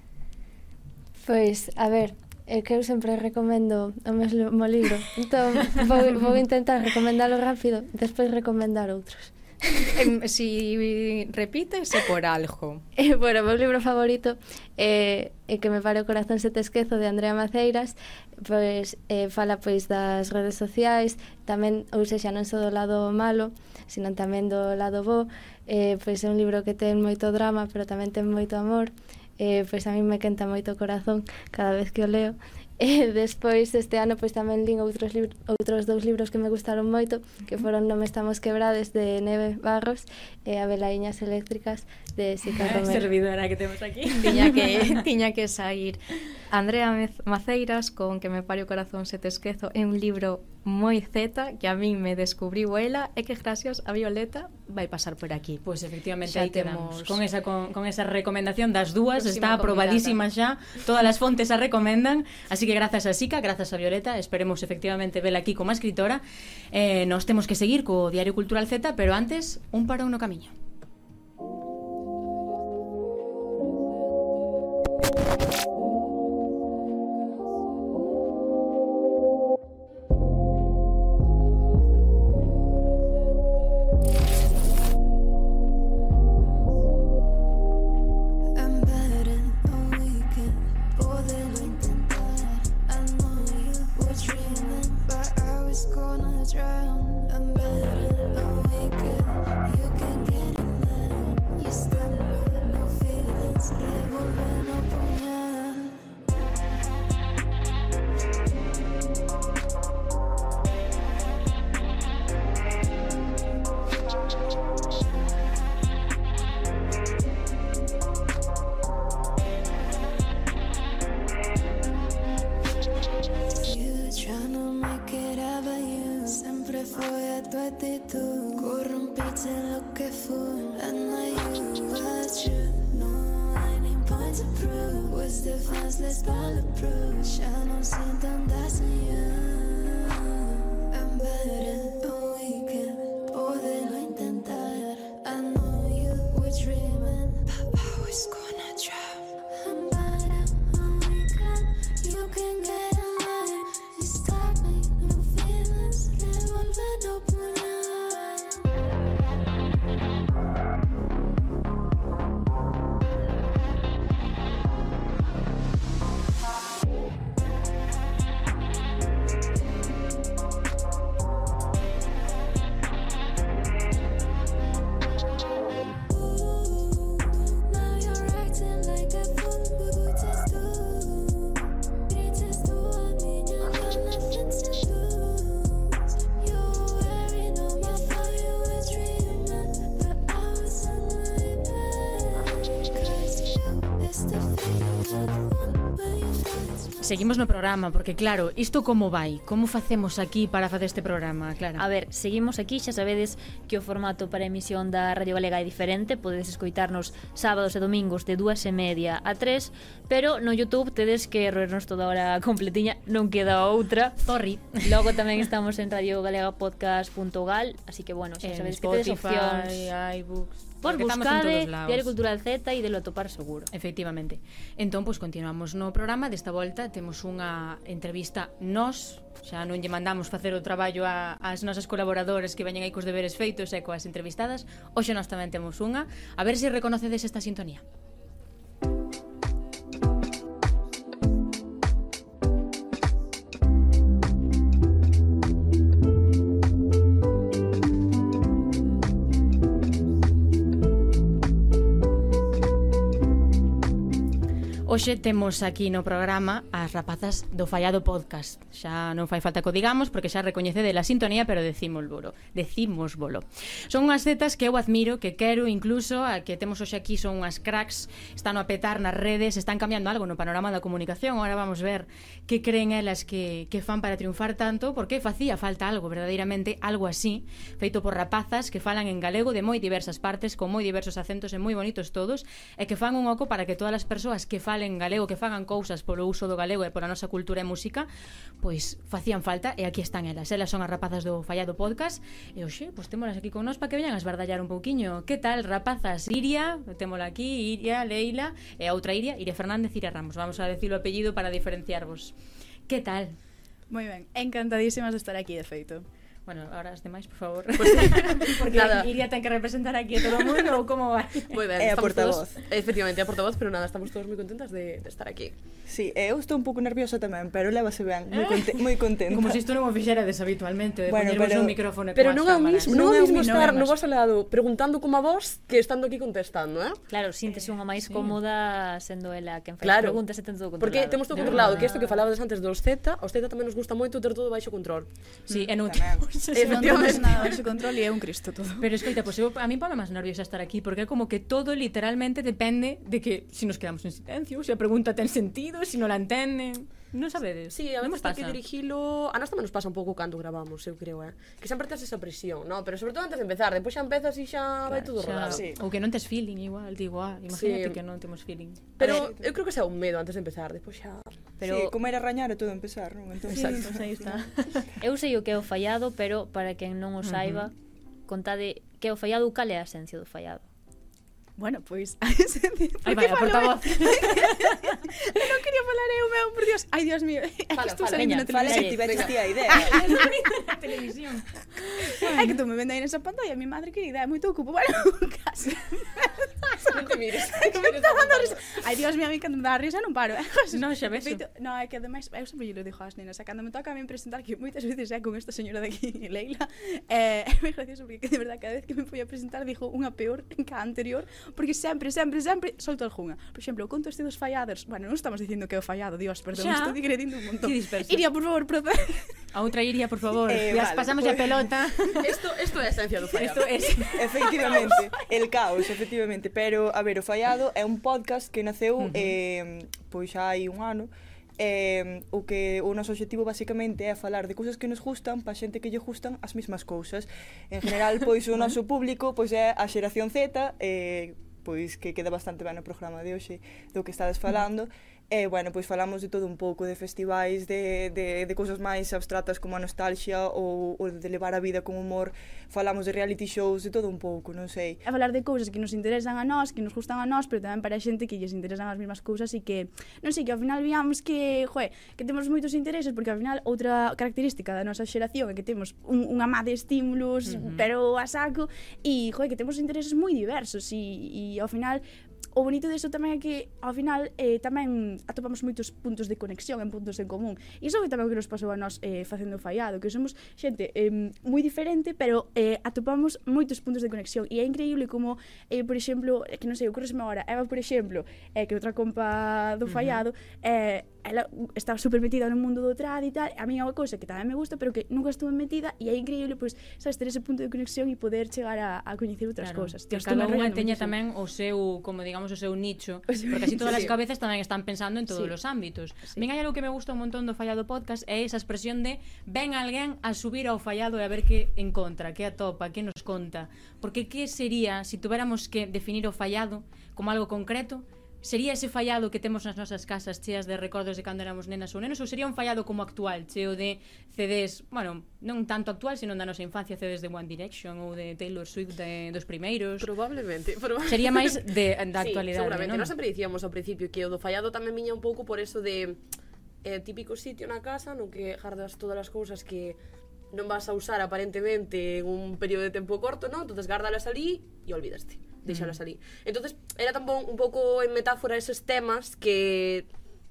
Pois, a ver, é que eu sempre recomendo o mesmo libro. Entón, vou, vou intentar recomendalo rápido, despois recomendar outros. Si si repites é por algo. Eh, bueno, o meu libro favorito é eh, eh, que me pare o corazón se te esquezo de Andrea Maceiras pois, eh, fala pois das redes sociais, tamén, ou seja, non só do lado malo, sino tamén do lado bo, eh, pois é un libro que ten moito drama, pero tamén ten moito amor, eh, pois a mí me quenta moito o corazón cada vez que o leo, E eh, despois este ano pois tamén lin outros libros, outros dous libros que me gustaron moito, que foron Non estamos quebrades de Neve Barros e Abelaiñas eléctricas de Sica Romero. Servidora que temos aquí. Tiña que, tiña que sair. Andrea Maceiras con Que me pare o corazón se te esquezo é un libro moi zeta que a min me descubriu ela e que gracias a Violeta vai pasar por aquí. Pois pues efectivamente aí temos con esa, con, con esa recomendación das dúas, está aprobadísima xa, todas as fontes a recomendan, así que grazas a Sica, grazas a Violeta, esperemos efectivamente vela aquí como escritora. Eh, nos temos que seguir co Diario Cultural Z, pero antes un parón no camiño. you Seguimos no programa, porque claro, isto como vai? Como facemos aquí para facer este programa, Clara? A ver, seguimos aquí, xa sabedes que o formato para emisión da Radio Galega é diferente, podedes escoitarnos sábados e domingos de dúas e media a tres, pero no Youtube tedes que roernos toda hora completiña, non queda outra. Sorry. Logo tamén estamos en radiogalegapodcast.gal, así que bueno, xa sabedes que tedes opcións. iBooks. Vos buscade eh, Diario Cultural Z e delo atopar seguro. Efectivamente. Entón, pois, pues, continuamos no programa. Desta volta temos unha entrevista nos xa non lle mandamos facer o traballo a, as nosas colaboradoras que veñen aí cos deberes feitos e coas entrevistadas. Hoxe nós tamén temos unha. A ver se reconocedes esta sintonía. Hoxe temos aquí no programa as rapazas do Fallado Podcast. Xa non fai falta que o digamos porque xa recoñece de la sintonía, pero decimos bolo. Decimos bolo. Son unhas zetas que eu admiro, que quero incluso, a que temos hoxe aquí son unhas cracks, están a petar nas redes, están cambiando algo no panorama da comunicación. Ahora vamos ver que creen elas que, que fan para triunfar tanto, porque facía falta algo, verdadeiramente, algo así, feito por rapazas que falan en galego de moi diversas partes, con moi diversos acentos e moi bonitos todos, e que fan un oco para que todas as persoas que falen en galego, que fagan cousas polo uso do galego e pola nosa cultura e música, pois facían falta e aquí están elas. Elas son as rapazas do Fallado Podcast e hoxe, pois témolas aquí con nós para que veñan a esbardallar un pouquiño. Que tal, rapazas? Iria, témola aquí, Iria, Leila e a outra Iria, Iria Fernández, Iria Ramos. Vamos a decir o apellido para diferenciarvos. Que tal? Moi ben, encantadísimas de estar aquí, de feito. Bueno, ahora as demais, por favor. Pues, porque nada. Iria ten que representar aquí a todo o mundo ou como vai? Moi ben, eh, a portavoz. Todos, efectivamente, a portavoz, pero nada, estamos todos moi contentas de, de estar aquí. Sí, eh, eu estou un pouco nerviosa tamén, pero levase ben, moi, conte eh. moi contenta. Como se si isto non o fixerades habitualmente, de bueno, poñervos pero, un micrófono Pero non é o mismo, non é o mismo estar no vos lado preguntando como a vos que estando aquí contestando, eh? Claro, síntese unha máis sí. cómoda sendo ela quen fai claro, preguntas e ten todo controlado. Porque temos todo controlado, que isto que falabades antes dos Z, os Z tamén nos gusta moito ter todo baixo control. Sí, mm, e non tamén non temos nada baixo control e é un cristo todo. Pero escoita, pois pues, eu, a mí pame máis nerviosa estar aquí porque é como que todo literalmente depende de que se si nos quedamos en silencio, se si a pregunta ten sentido, se si non la entenden. Non sabedes? Sí, a veces que dirigilo... A nós tamén nos pasa un pouco cando gravamos, eu creo, eh? Que sempre tes esa presión, no? Pero sobre todo antes de empezar, depois xa empezas e xa claro, vai todo xa... rodado. Sí. Ou que non tes feeling igual, digo, ah, imagínate sí. que non temos feeling. Pero eu creo que xa un medo antes de empezar, depois xa... Pero... Sí, como era rañar e todo empezar, non? Entón, sí, entón, aí está. eu sei o que é o fallado, pero para quen non o saiba, uh -huh. contade que é o fallado, cal é a esencia do fallado? Bueno, pois Aí vai, a portavoz. Non quería falar eu, meu, por Dios. Ai, Dios mío, Fala, que estou salindo na televisión Fala, ti veches ti a idea. Televisión. É que tú me vende aí nesa pantalla Mi madre querida, é moito ocupo. Bueno, casi Non te mires. me está dando risa. Ai, Dios mío, a mí cando me dá risa non paro. Eh? Non, xa ves. Non, é que ademais, eu sempre lle digo ás nenas, cando me toca a mí presentar, que moitas veces é con esta señora de aquí, Leila, eh, é moi gracioso porque, de verdade, cada vez que me foi a presentar, dijo unha peor que a anterior, porque sempre, sempre, sempre solto algunha. Por exemplo, conto este dos fallados. Bueno, non estamos dicindo que é o fallado, Dios, perdón, xa. estou digredindo un montón. Iria, por favor, procede. A outra iría, por favor. Eh, Las vale, pasamos pues, a pelota. Esto, esto é a esencia do fallado. Esto es, efectivamente, el caos, efectivamente. Pero, a ver, o Fallado é un podcast que naceu uh -huh. eh, pois xa hai un ano eh, o que o noso obxectivo basicamente é falar de cousas que nos gustan pa xente que lle gustan as mesmas cousas. En general, pois o noso público pois é a xeración Z, eh, pois que queda bastante ben no programa de hoxe do que estades falando. Uh -huh E, bueno, pois falamos de todo un pouco, de festivais, de, de, de cousas máis abstractas como a nostalgia ou, ou de levar a vida con humor. Falamos de reality shows, de todo un pouco, non sei. A falar de cousas que nos interesan a nós, que nos gustan a nós, pero tamén para a xente que lles interesan as mesmas cousas e que, non sei, que ao final viamos que, joe, que temos moitos intereses, porque ao final outra característica da nosa xeración é que temos un, unha má de estímulos, uh -huh. pero a saco, e, joe, que temos intereses moi diversos e, e ao final o bonito disto tamén é que ao final eh, tamén atopamos moitos puntos de conexión en puntos en común. Iso é tamén o que nos pasou a nós eh, facendo fallado, que somos xente eh, moi diferente, pero eh, atopamos moitos puntos de conexión. E é increíble como, eh, por exemplo, que non sei, ocorresme agora, Eva, por exemplo, eh, que outra compa do fallado, uh -huh. eh, ela está super metida no mundo do trad e tal, a mí é unha cousa que tamén me gusta, pero que nunca estuve metida e é increíble, pois, pues, sabes, ter ese punto de conexión e poder chegar a, a coñecer outras claro, cousas. Que cada unha teña tamén o seu, como digamos, o seu nicho, o seu porque así todas sí. as cabezas tamén están pensando en todos sí. os ámbitos. Sí. Ben, hai algo que me gusta un montón do fallado podcast é esa expresión de ven alguén a subir ao fallado e a ver que encontra, que atopa, que nos conta. Porque que sería, se si tuviéramos que definir o fallado como algo concreto, sería ese fallado que temos nas nosas casas cheas de recordos de cando éramos nenas ou nenos ou sería un fallado como actual, cheo de CDs, bueno, non tanto actual, senón da nosa infancia, CDs de One Direction ou de Taylor Swift de, dos primeiros. Probablemente, probablemente. Sería máis de, da sí, actualidade, seguramente. non? Nós sempre dicíamos ao principio que o do fallado tamén viña un pouco por eso de eh, típico sitio na casa no que gardas todas as cousas que non vas a usar aparentemente en un período de tempo corto, non? Entonces gárdalas ali e olvidaste deixalas mm. ali. Entonces era tampón un pouco en metáfora esos temas que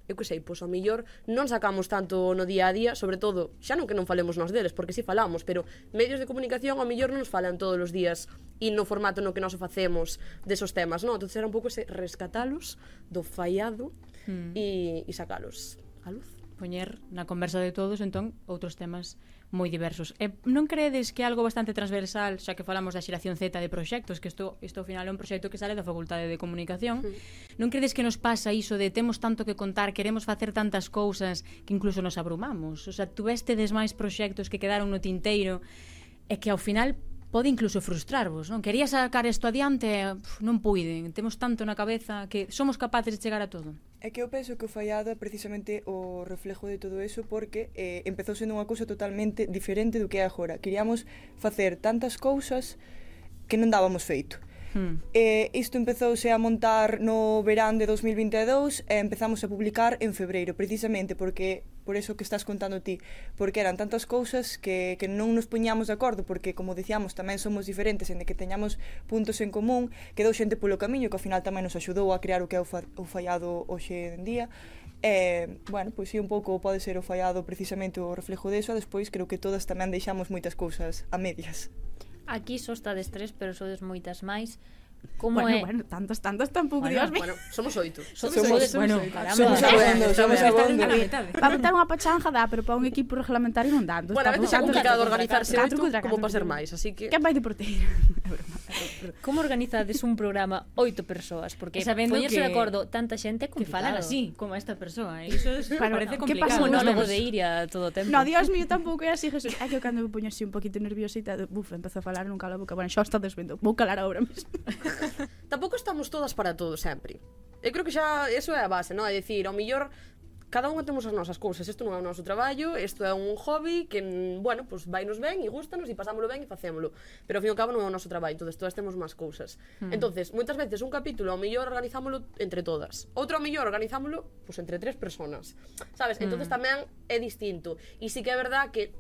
eu que sei, pois ao millor non sacamos tanto no día a día, sobre todo, xa non que non falemos nós deles, porque si sí falamos, pero medios de comunicación ao millor non nos falan todos os días e no formato no que nós o facemos desos temas, non? Entón era un pouco ese rescatalos do fallado mm. e, e sacalos a luz. Poñer na conversa de todos, entón, outros temas moi diversos. E non credes que algo bastante transversal, xa que falamos da xeración Z de proxectos, que isto, isto ao final é un proxecto que sale da Facultade de Comunicación, non credes que nos pasa iso de temos tanto que contar, queremos facer tantas cousas que incluso nos abrumamos? O sea, tú máis proxectos que quedaron no tinteiro e que ao final pode incluso frustrarvos, non? Quería sacar isto adiante, pf, non puiden, temos tanto na cabeza que somos capaces de chegar a todo. É que eu penso que o fallado é precisamente o reflejo de todo eso porque eh, empezou sendo unha cousa totalmente diferente do que é agora. Queríamos facer tantas cousas que non dábamos feito. Hmm. E isto empezouse a montar no verán de 2022 e empezamos a publicar en febreiro, precisamente porque por eso que estás contando ti, porque eran tantas cousas que, que non nos poñamos de acordo, porque, como dicíamos, tamén somos diferentes en que teñamos puntos en común, quedou xente polo camiño que ao final tamén nos axudou a crear o que é o, fa, o fallado hoxe en día, E, bueno, pois si un pouco pode ser o fallado precisamente o reflejo deso, despois creo que todas tamén deixamos moitas cousas a medias. Aquí só estades tres, pero sodes moitas máis. Como bueno, é? bueno, tantos, tantos tampouco, bueno, Dios mío. Bueno, somos oito. Somos, somos, somos, bueno, caramba, somos abondo, somos abondo. Para montar unha pachanga dá, ah, pero para un equipo reglamentario non dá. Bueno, a veces é complicado organizarse oito como para ser máis, así que... Quen vai de porteiro? É broma. Como organizades un programa oito persoas? Porque Sabendo poñerse que, de acordo tanta xente é complicado. Que falan así, como esta persoa. e Iso es, claro, parece complicado. Que monólogo de Iria todo o tempo. No, Dios mío, tampouco é así, Jesús. É que eu cando me poño así un poquito nerviosita, buf, empezo a falar, nunca a boca. Bueno, xa está desvendo. Vou calar agora mesmo. tampouco estamos todas para todo sempre. Eu creo que xa eso é a base, non? É dicir, ao mellor cada unha temos as nosas cousas, isto non é o noso traballo, isto é un hobby que, bueno, pois pues, vainos ben e gustanos e pasámoslo ben e facémolo, Pero ao fin e ao cabo non é o noso traballo, entonces todas temos máis cousas. Hmm. Entonces, moitas veces un capítulo ao mellor organizámolo entre todas. Outro ao mellor organizámolo pois pues, entre tres personas. Sabes? Entonces hmm. tamén é distinto. E sí que é verdad que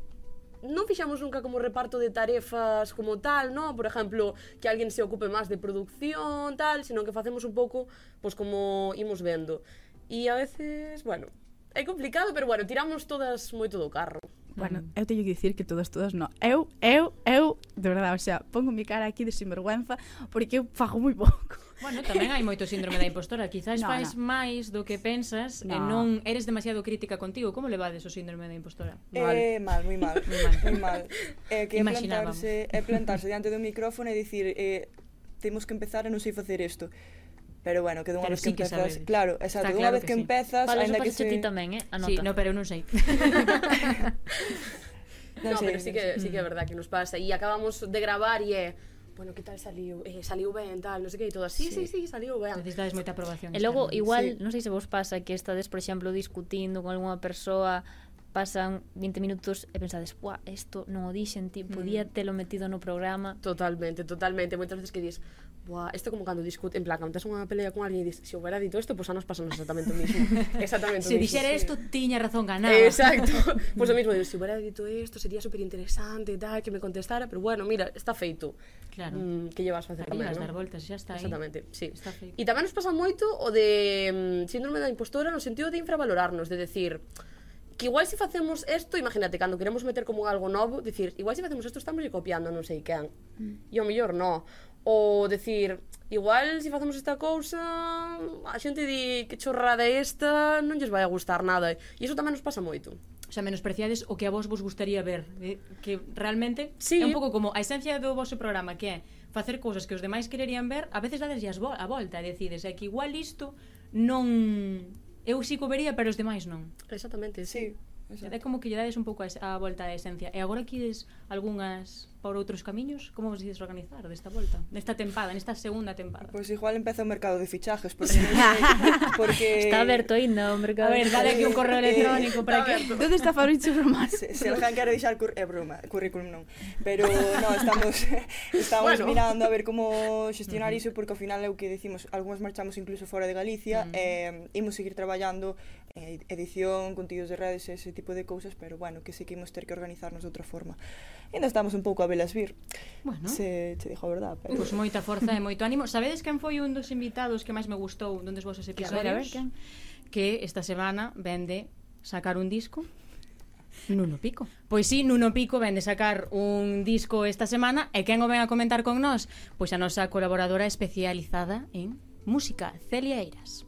non fixamos nunca como reparto de tarefas como tal, no? Por exemplo, que alguén se ocupe máis de producción, tal, senón que facemos un pouco, pois como imos vendo. E a veces, bueno, é complicado, pero bueno, tiramos todas moito do carro. Bueno, eu teño que dicir que todas, todas no. Eu, eu, eu, de verdade, o sea, pongo mi cara aquí de sinvergüenza porque eu fago moi pouco. Bueno, tamén hai moito síndrome da impostora, quizás no, faz no. máis do que pensas no. e non eres demasiado crítica contigo. Como levades o síndrome da impostora? Mal. Eh, mal, moi mal, moi mal. Mal. Eh, que é plantarse, é plantarse diante do micrófono e dicir, eh, temos que empezar e non sei facer isto. Pero bueno, que dunha vez sí que, que empezas... Sabe. Claro, exacto, dunha claro vez que, que sí. empezas... Vale, ainda que se... ti tamén, eh? Anota. Sí, no, pero eu non sei. non no, sei, pero sí que, sí que é mm. verdad que nos pasa. E acabamos de gravar e eh, é bueno, que tal saliu, eh, saliu ben, tal, non sei que, e todo así, sí, sí, sí, saliu ben. Necesitades moita aprobación. E logo, igual, sí. non sei se vos pasa que estades, por exemplo, discutindo con algunha persoa, pasan 20 minutos e pensades, buah, isto non o dixen, ti, podía mm. telo metido no programa. Totalmente, totalmente. Moitas veces que dis, Buah, isto como cando discute, en plan, cando tes unha pelea con alguén e dis, se si houbera dito isto, pois pues, a nos pasan exactamente o mismo. Exactamente o mismo. Se dixera isto, sí. tiña razón ganada. Exacto. pois pues o mismo, se si houbera dito isto, sería super interesante e tal, que me contestara, pero bueno, mira, está feito. Claro. Mm, que llevas a facer tamén, non? dar voltas, xa está aí. Exactamente, sí. Está feito. E tamén nos pasa moito o de mm, síndrome da impostora no sentido de infravalorarnos, de decir, que igual se facemos isto, imagínate, cando queremos meter como algo novo, dicir, igual se facemos isto estamos copiando non sei quen. Mm. E o mellor no ou decir, igual se si facemos esta cousa, a xente di que chorrada é esta, non lles vai a gustar nada. E iso tamén nos pasa moito. O xa menospreciades o que a vos vos gustaría ver, eh? que realmente sí. é un pouco como a esencia do vosso programa, que é facer cousas que os demais quererían ver, a veces dades a volta, e decides, é que igual isto non... Eu si cobería, pero os demais non. Exactamente, sí. sí. É como que lle dades un pouco a, a volta da esencia. E agora quides algunhas por outros camiños? Como vos dices organizar desta volta? Nesta tempada, nesta segunda tempada? Pois pues igual empeza o mercado de fichajes, porque... porque... Está aberto ainda o mercado. A ver, dale aquí un correo electrónico para que... Donde está Fabricio Román? Se, se alguén quere deixar cur... é broma, currículum non. Pero, no, estamos, estamos bueno. mirando a ver como xestionar iso, porque ao final é o que decimos, algúns marchamos incluso fora de Galicia, uh eh, imos seguir traballando eh, edición, contidos de redes, ese tipo de cousas, pero bueno, que seguimos ter que organizarnos de outra forma. Ainda estamos un pouco a velas vir. Bueno. Se che dixo a verdade. Pero... Pois pues moita forza e moito ánimo. Sabedes quen foi un dos invitados que máis me gustou dun dos vosos episodios? Que, a ver, a ver, quen? que esta semana vende sacar un disco Nuno Pico. Pois sí, Nuno Pico vende sacar un disco esta semana e quen o ven a comentar con nós? Pois a nosa colaboradora especializada en música, Celia Eiras.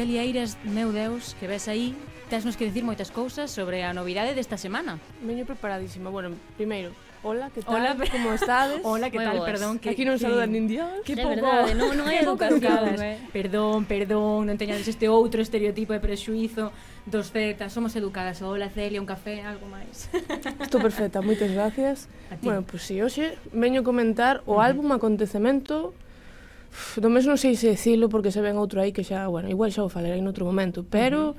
Celia Eiras, meu Deus, que ves aí, tesnos que dicir moitas cousas sobre a novidade desta semana. Veño preparadísima. Bueno, primeiro, Hola, que tal? Hola, como estades? Hola, que tal? Vos. Perdón, que aquí non que... saludan nin Dios. Que pouco. Verdade, non, non é educación, eh? Perdón, perdón, non teñades este outro estereotipo de prexuizo dos Z, somos educadas. Hola, Celia, un café, algo máis. Estou perfecta, moitas gracias. Bueno, pois pues, si sí, hoxe veño comentar o uh -huh. álbum Acontecemento do mes non sei se decilo porque se ven outro aí que xa, bueno, igual xa o falarei noutro momento, pero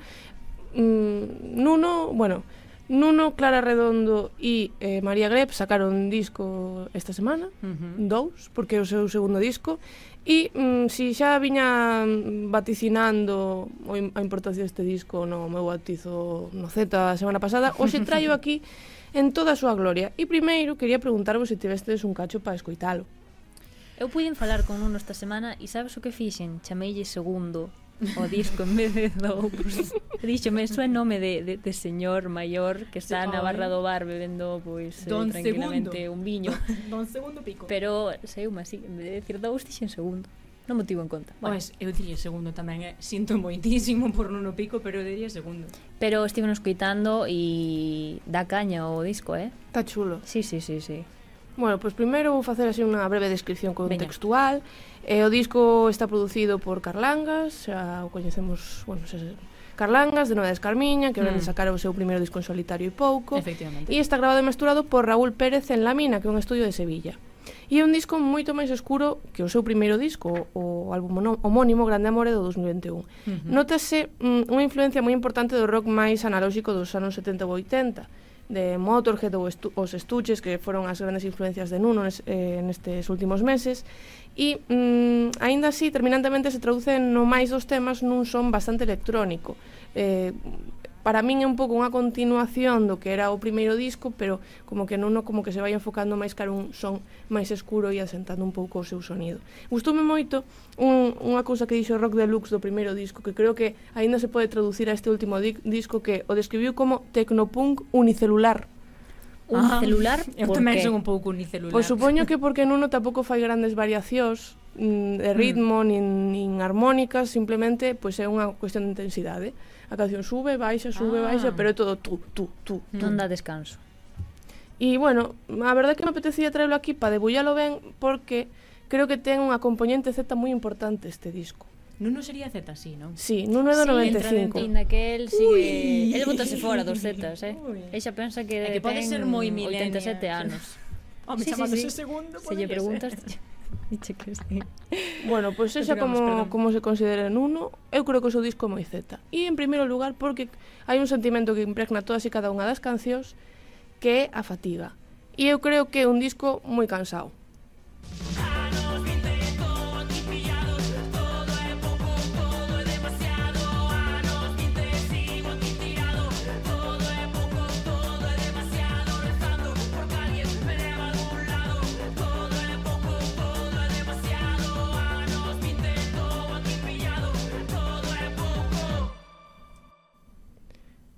mm, Nuno, bueno, Nuno, Clara Redondo e eh, María Greb sacaron un disco esta semana, uh -huh. dous, porque é o seu segundo disco, e mm, si xa viña vaticinando o, a importancia deste disco no meu bautizo no Z a semana pasada, hoxe traio aquí en toda a súa gloria. E primeiro, quería preguntarvos se tivestes un cacho para escoitalo. Eu puiden falar con uno esta semana e sabes o que fixen? Chameille segundo o disco en vez de dous. Díxome, iso é nome de, de, de señor maior que está na barra do bar bebendo pois eh, Don eh, tranquilamente segundo. un viño. Don segundo pico. Pero sei uma así, en vez de decir dous, dixen segundo. Non motivo en conta. Bueno. Pois, eu diría segundo tamén, eh. sinto moitísimo por non o pico, pero eu diría segundo. Pero estive nos coitando e dá caña o disco, eh? Está chulo. Sí, sí, sí, sí. Bueno, pois primeiro vou facer así unha breve descripción contextual. Eh, o disco está producido por Carlangas, xa o coñecemos, bueno, xa, Carlangas, de Novedades Carmiña, que mm. de sacar o seu primeiro disco en solitario e pouco. E está grabado e mesturado por Raúl Pérez en La Mina, que é un estudio de Sevilla. E é un disco moito máis escuro que o seu primeiro disco, o álbum homónimo Grande Amore do 2021. Uh -huh. Nótase mm, unha influencia moi importante do rock máis analóxico dos anos 70 ou 80, de Motorhead ou estu os Estuches, que foron as grandes influencias de Nuno nes, eh, nestes últimos meses, e, mm, aínda así, terminantemente se traduce no máis dos temas nun son bastante electrónico. Eh, para min é un pouco unha continuación do que era o primeiro disco, pero como que non como que se vai enfocando máis cara un son máis escuro e asentando un pouco o seu sonido. Gustoume moito un, unha cousa que dixo Rock Deluxe do primeiro disco, que creo que aínda se pode traducir a este último di disco que o describiu como tecnopunk unicelular. Ah. Unicelular? Ah, eu tamén son un pouco unicelular. Pois supoño que porque Nuno tampouco fai grandes variacións, mm, de mm. ritmo, mm. nin, nin armónicas, simplemente pois é unha cuestión de intensidade a canción sube, baixa, sube, ah. baixa, pero é todo tú, tú, tú. Non dá descanso. E bueno, a verdade que me apetecía traelo aquí para debullalo ben porque creo que ten unha componente Z moi importante este disco. Nuno sería Z, sí, non? Sí, Nuno é do sí, 95. Sí, entra que el sigue... Ui. El botase fora dos Zetas, eh? Ui. Eixa pensa que, é que pode ser moi 87 anos. Home, oh, sí, chamando sí, sí. segundo, Se lle preguntas... Diche que sí. Bueno, pois pues esa como, perdón. como se considera en uno, eu creo que o seu disco é moi zeta. E en primeiro lugar porque hai un sentimento que impregna todas e cada unha das cancións que é a fatiga. E eu creo que é un disco moi cansado. Ah!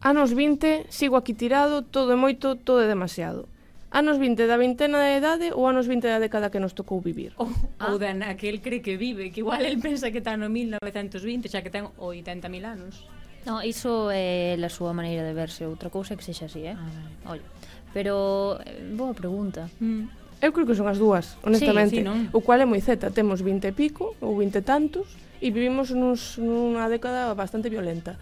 Anos 20, sigo aquí tirado, todo é moito, todo é demasiado. Anos 20 da vintena de idade ou anos 20 da década que nos tocou vivir? Ou, ah. ou da na que el cree que vive, que igual el pensa que está no 1920, xa que ten 80.000 anos. No, iso é a súa maneira de verse, outra cousa que sexa así, eh? Ah, Pero, eh, boa pregunta. Mm. Eu creo que son as dúas, honestamente. Sí, sí, non? O cual é moi zeta, temos 20 e pico ou 20 e tantos e vivimos nuns, nunha década bastante violenta.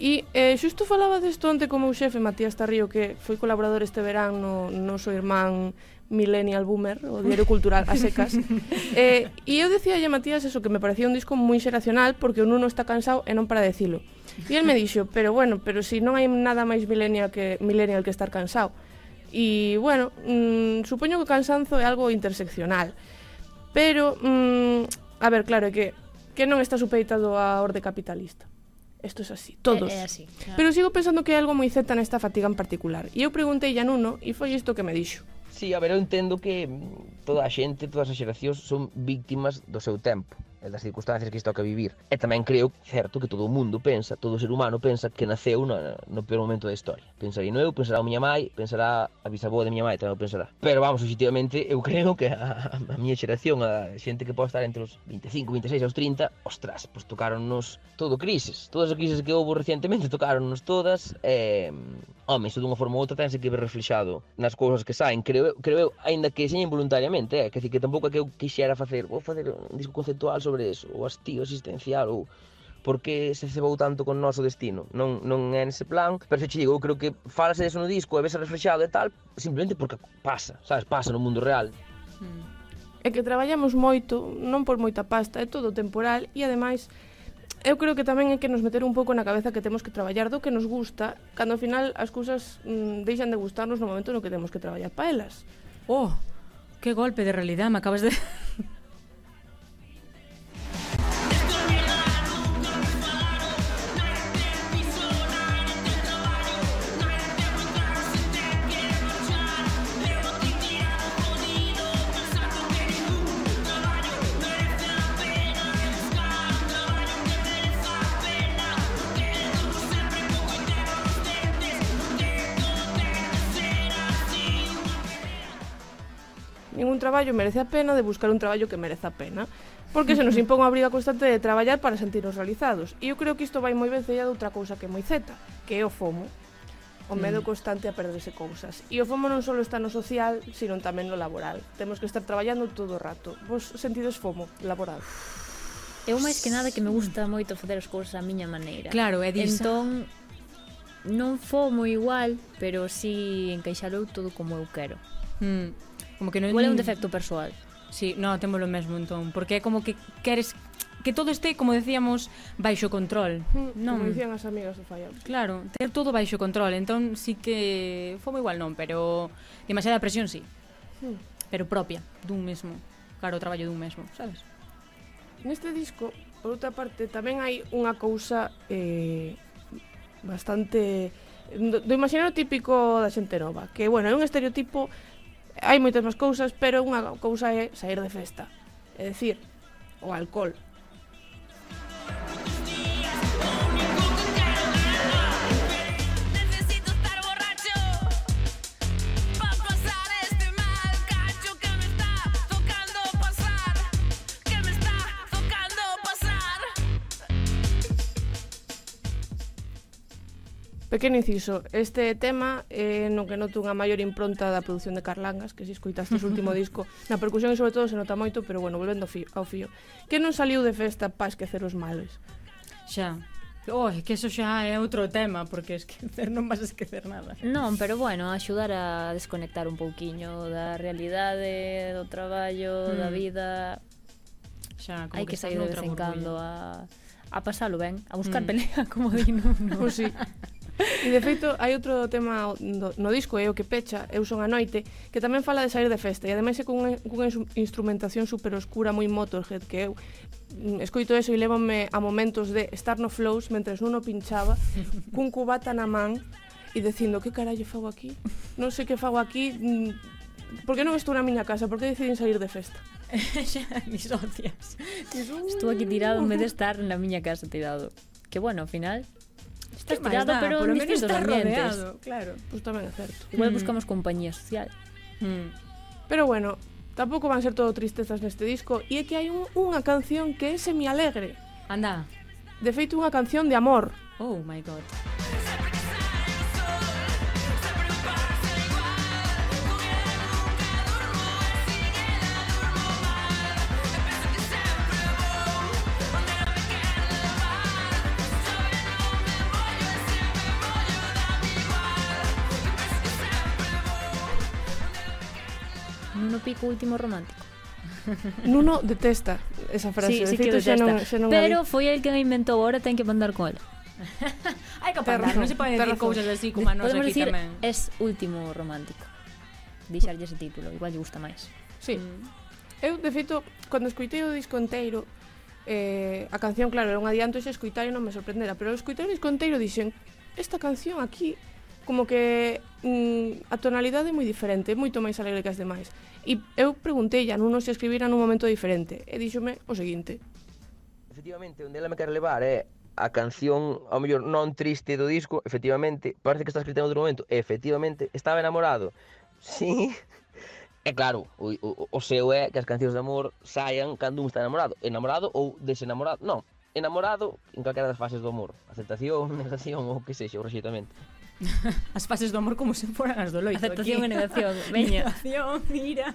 E eh, xusto falaba desto onte como o xefe Matías Tarrío que foi colaborador este verán no noso irmán Millennial Boomer, o Diario Cultural a secas. eh, e eu decía a Matías eso que me parecía un disco moi xeracional porque o Nuno está cansado e non para decilo. E el me dixo, pero bueno, pero si non hai nada máis millennial que millennial que estar cansado. E bueno, mm, supoño que o cansanzo é algo interseccional. Pero, mm, a ver, claro, é que que non está supeitado a orde capitalista. Isto é así, todos. É, é así, claro. Pero sigo pensando que hai algo moi certa nesta fatiga en particular. E eu preguntei a Nuno e foi isto que me dixo. Sí, a ver, eu entendo que toda a xente, todas as xeracións son víctimas do seu tempo e das circunstancias que isto que vivir. E tamén creo, certo, que todo o mundo pensa, todo o ser humano pensa que naceu no, no peor momento da historia. Pensarei no eu, pensará a miña mai, pensará a bisaboa de miña mai, tamén o pensará. Pero vamos, objetivamente, eu creo que a, a miña xeración, a xente que pode estar entre os 25, 26 aos 30, ostras, pois tocaronnos todo crises. Todas as crises que houve recentemente tocaronnos todas, e... Home, isto dunha forma ou outra tense que ver reflexado nas cousas que saen, creo, creo eu, ainda que seña voluntariamente, é, eh. que, que tampouco é que eu quixera facer, vou facer un disco conceptual sobre sobre eso, o hastío existencial, ou por que se cebou tanto con noso destino. Non, non é nese plan, pero se che digo, eu creo que falase deso no disco e vese reflexado e tal, simplemente porque pasa, sabes, pasa no mundo real. Hmm. É que traballamos moito, non por moita pasta, é todo temporal e ademais eu creo que tamén é que nos meter un pouco na cabeza que temos que traballar do que nos gusta, cando ao final as cousas mm, deixan de gustarnos no momento no que temos que traballar para elas. Oh, que golpe de realidade me acabas de... traballo merece a pena, de buscar un traballo que merece a pena. Porque se nos impón a obriga constante de traballar para sentirnos realizados. E eu creo que isto vai moi ben sellado outra cousa que é moi zeta, que é o FOMO, o medo mm. constante a perderse cousas. E o FOMO non só está no social, sino tamén no laboral. Temos que estar traballando todo o rato. Vos sentides FOMO laboral? Eu máis que nada que me gusta moito facer as cousas a miña maneira. Claro, é disa. Entón, non FOMO igual, pero si sí encaixalo todo como eu quero. Mm. Como que non... Igual é un defecto persoal. Sí, no, temos o mesmo entón, porque é como que queres que todo este, como decíamos, baixo control. Mm, non. Como dicían as amigas do Fallao. Claro, ter todo baixo control. Entón, sí que fome igual non, pero demasiada presión sí. Mm. Pero propia, dun mesmo. Claro, o traballo dun mesmo, sabes? Neste disco, por outra parte, tamén hai unha cousa eh, bastante do, do imaginario típico da xente nova, que, bueno, é un estereotipo hai moitas máis cousas, pero unha cousa é sair de festa, é dicir, o alcohol. Pequeno inciso, este tema eh, no que noto unha maior impronta da produción de Carlangas, que se escuitaste o último disco, na percusión e sobre todo se nota moito, pero bueno, volvendo ao fío, ao fío. que non saliu de festa para esquecer os males? Xa, Oh, é que eso xa é outro tema, porque esquecer non vas a esquecer nada. Non, pero bueno, axudar a desconectar un pouquiño da realidade, do traballo, mm. da vida. Xa, como Hai que, que sair de vez en cando a a pasalo ben, a buscar mm. pelea, como di Nuno. Pois sí. E de feito, hai outro tema do, no disco, é o que pecha, Eu son a noite, que tamén fala de sair de festa, e ademais é cunha, cunha instrumentación super oscura, moi motorhead, que eu mm, escoito eso e levame a momentos de estar no flows mentres non o pinchaba, cun cubata na man, e dicindo, que carallo fago aquí? Non sei que fago aquí, mm, por que non estou na miña casa? Por que decidín sair de festa? Mis socias. Estou aquí tirado en vez de estar na miña casa tirado. Que bueno, ao final Está estallado, pero Por en distintos estás ambientes. Rodeado, claro. Pois pues tamén é certo. Igual mm. buscamos compañía social. Mm. Pero bueno, tampouco van ser todo tristezas neste disco e é que hai un, unha canción que é semi alegre. Anda. De feito, unha canción de amor. Oh my god. Nuno Pico último romántico. Nuno detesta esa frase. Sí, sí que detesta. Xa non, xa non Pero foi el que a inventou, ahora ten que mandar con ela. Hai que apantar, non se pode decir cousas así como a nos Podemos aquí decir, tamén. Es último romántico. Dixarlle ese título, igual lle gusta máis. Sí. Mm. Eu, de feito, cando escuitei o disco enteiro, eh, a canción, claro, era un adianto, xa e non me sorprendera, pero escuitei o disco enteiro dixen, esta canción aquí como que mm, a tonalidade é moi diferente, é moito máis alegre que as demais. E eu preguntei a Nuno se escribira nun momento diferente, e díxome o seguinte. Efectivamente, onde ela me quer levar é a canción, ao mellor non triste do disco, efectivamente, parece que está escrita en outro momento, efectivamente, estaba enamorado. Sí, E claro, o, o, o seu é que as cancións de amor saian cando un está enamorado. Enamorado ou desenamorado. Non, enamorado en calquera das fases do amor. Aceptación, negación ou que sexa, o rexeitamento. As fases do amor como se foran as do loito. Aceptación aquí. e negación. Veña. Negación, mira.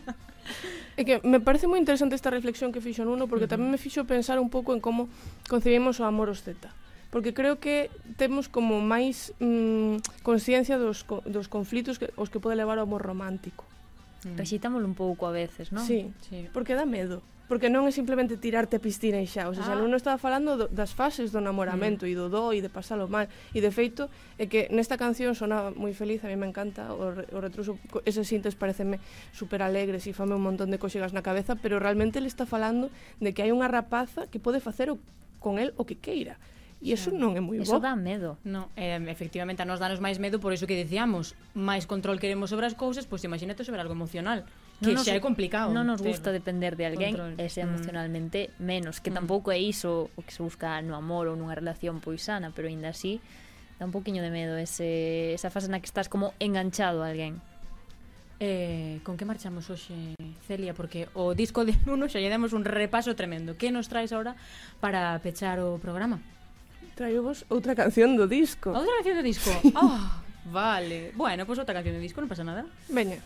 É que me parece moi interesante esta reflexión que fixo Nuno porque uh -huh. tamén me fixo pensar un pouco en como concebimos o amor os zeta porque creo que temos como máis mm, consciencia dos, dos conflitos que, os que pode levar o amor romántico. Mm. Rexítamolo un pouco a veces, non? Sí, sí, porque dá medo porque non é simplemente tirarte a piscina e xa, o sea, ah. non estaba falando do, das fases do namoramento mm. e do do e de pasalo mal, e de feito é que nesta canción sona moi feliz, a mí me encanta o, o retruso, ese sintes pareceme super alegres e fame un montón de coxegas na cabeza, pero realmente le está falando de que hai unha rapaza que pode facer o, con el o que queira. E iso non é moi bo. Iso dá medo. No, eh, efectivamente, a nos danos máis medo por iso que dicíamos, máis control queremos sobre as cousas, pois imagínate sobre algo emocional que non nos, xa é complicado. Non nos gusta depender de alguén control. e ser mm. emocionalmente mm. menos, que mm. tampouco é iso o que se busca no amor ou nunha relación pois sana, pero aínda así dá un poquinho de medo ese, esa fase na que estás como enganchado a alguén. Eh, con que marchamos hoxe, Celia? Porque o disco de Nuno xa lle demos un repaso tremendo. Que nos traes ahora para pechar o programa? Traio vos outra canción do disco. Outra canción do disco? Sí. Oh, ah, vale. Bueno, pois pues outra canción do disco, non pasa nada. Veña.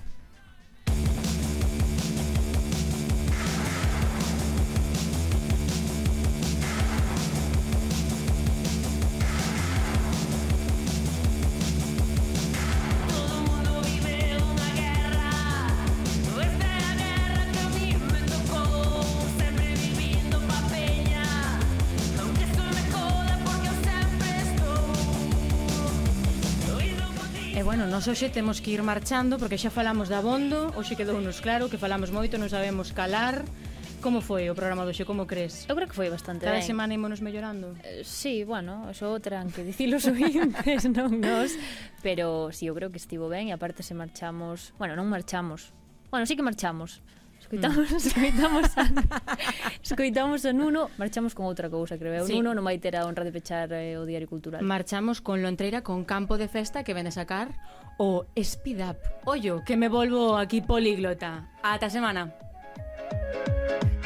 Nós hoxe temos que ir marchando porque xa falamos de abondo, hoxe quedou nos claro que falamos moito, non sabemos calar. Como foi o programa do xe, como crees? Eu creo que foi bastante Cada ben. Cada semana ímonos mellorando? Eh, sí, bueno, eso terán que dicilo os ointes, non nos. Pero sí, eu creo que estivo ben e aparte se marchamos... Bueno, non marchamos. Bueno, sí que marchamos. escoitamos, mm. escoitamos, a, escoitamos a Nuno, marchamos con outra cousa, creo. Sí. Nuno non vai ter a honra de pechar eh, o Diario Cultural. Marchamos con Lontreira, con Campo de Festa, que ven a sacar o Speed Up. Ollo, que me volvo aquí políglota. Ata semana. Música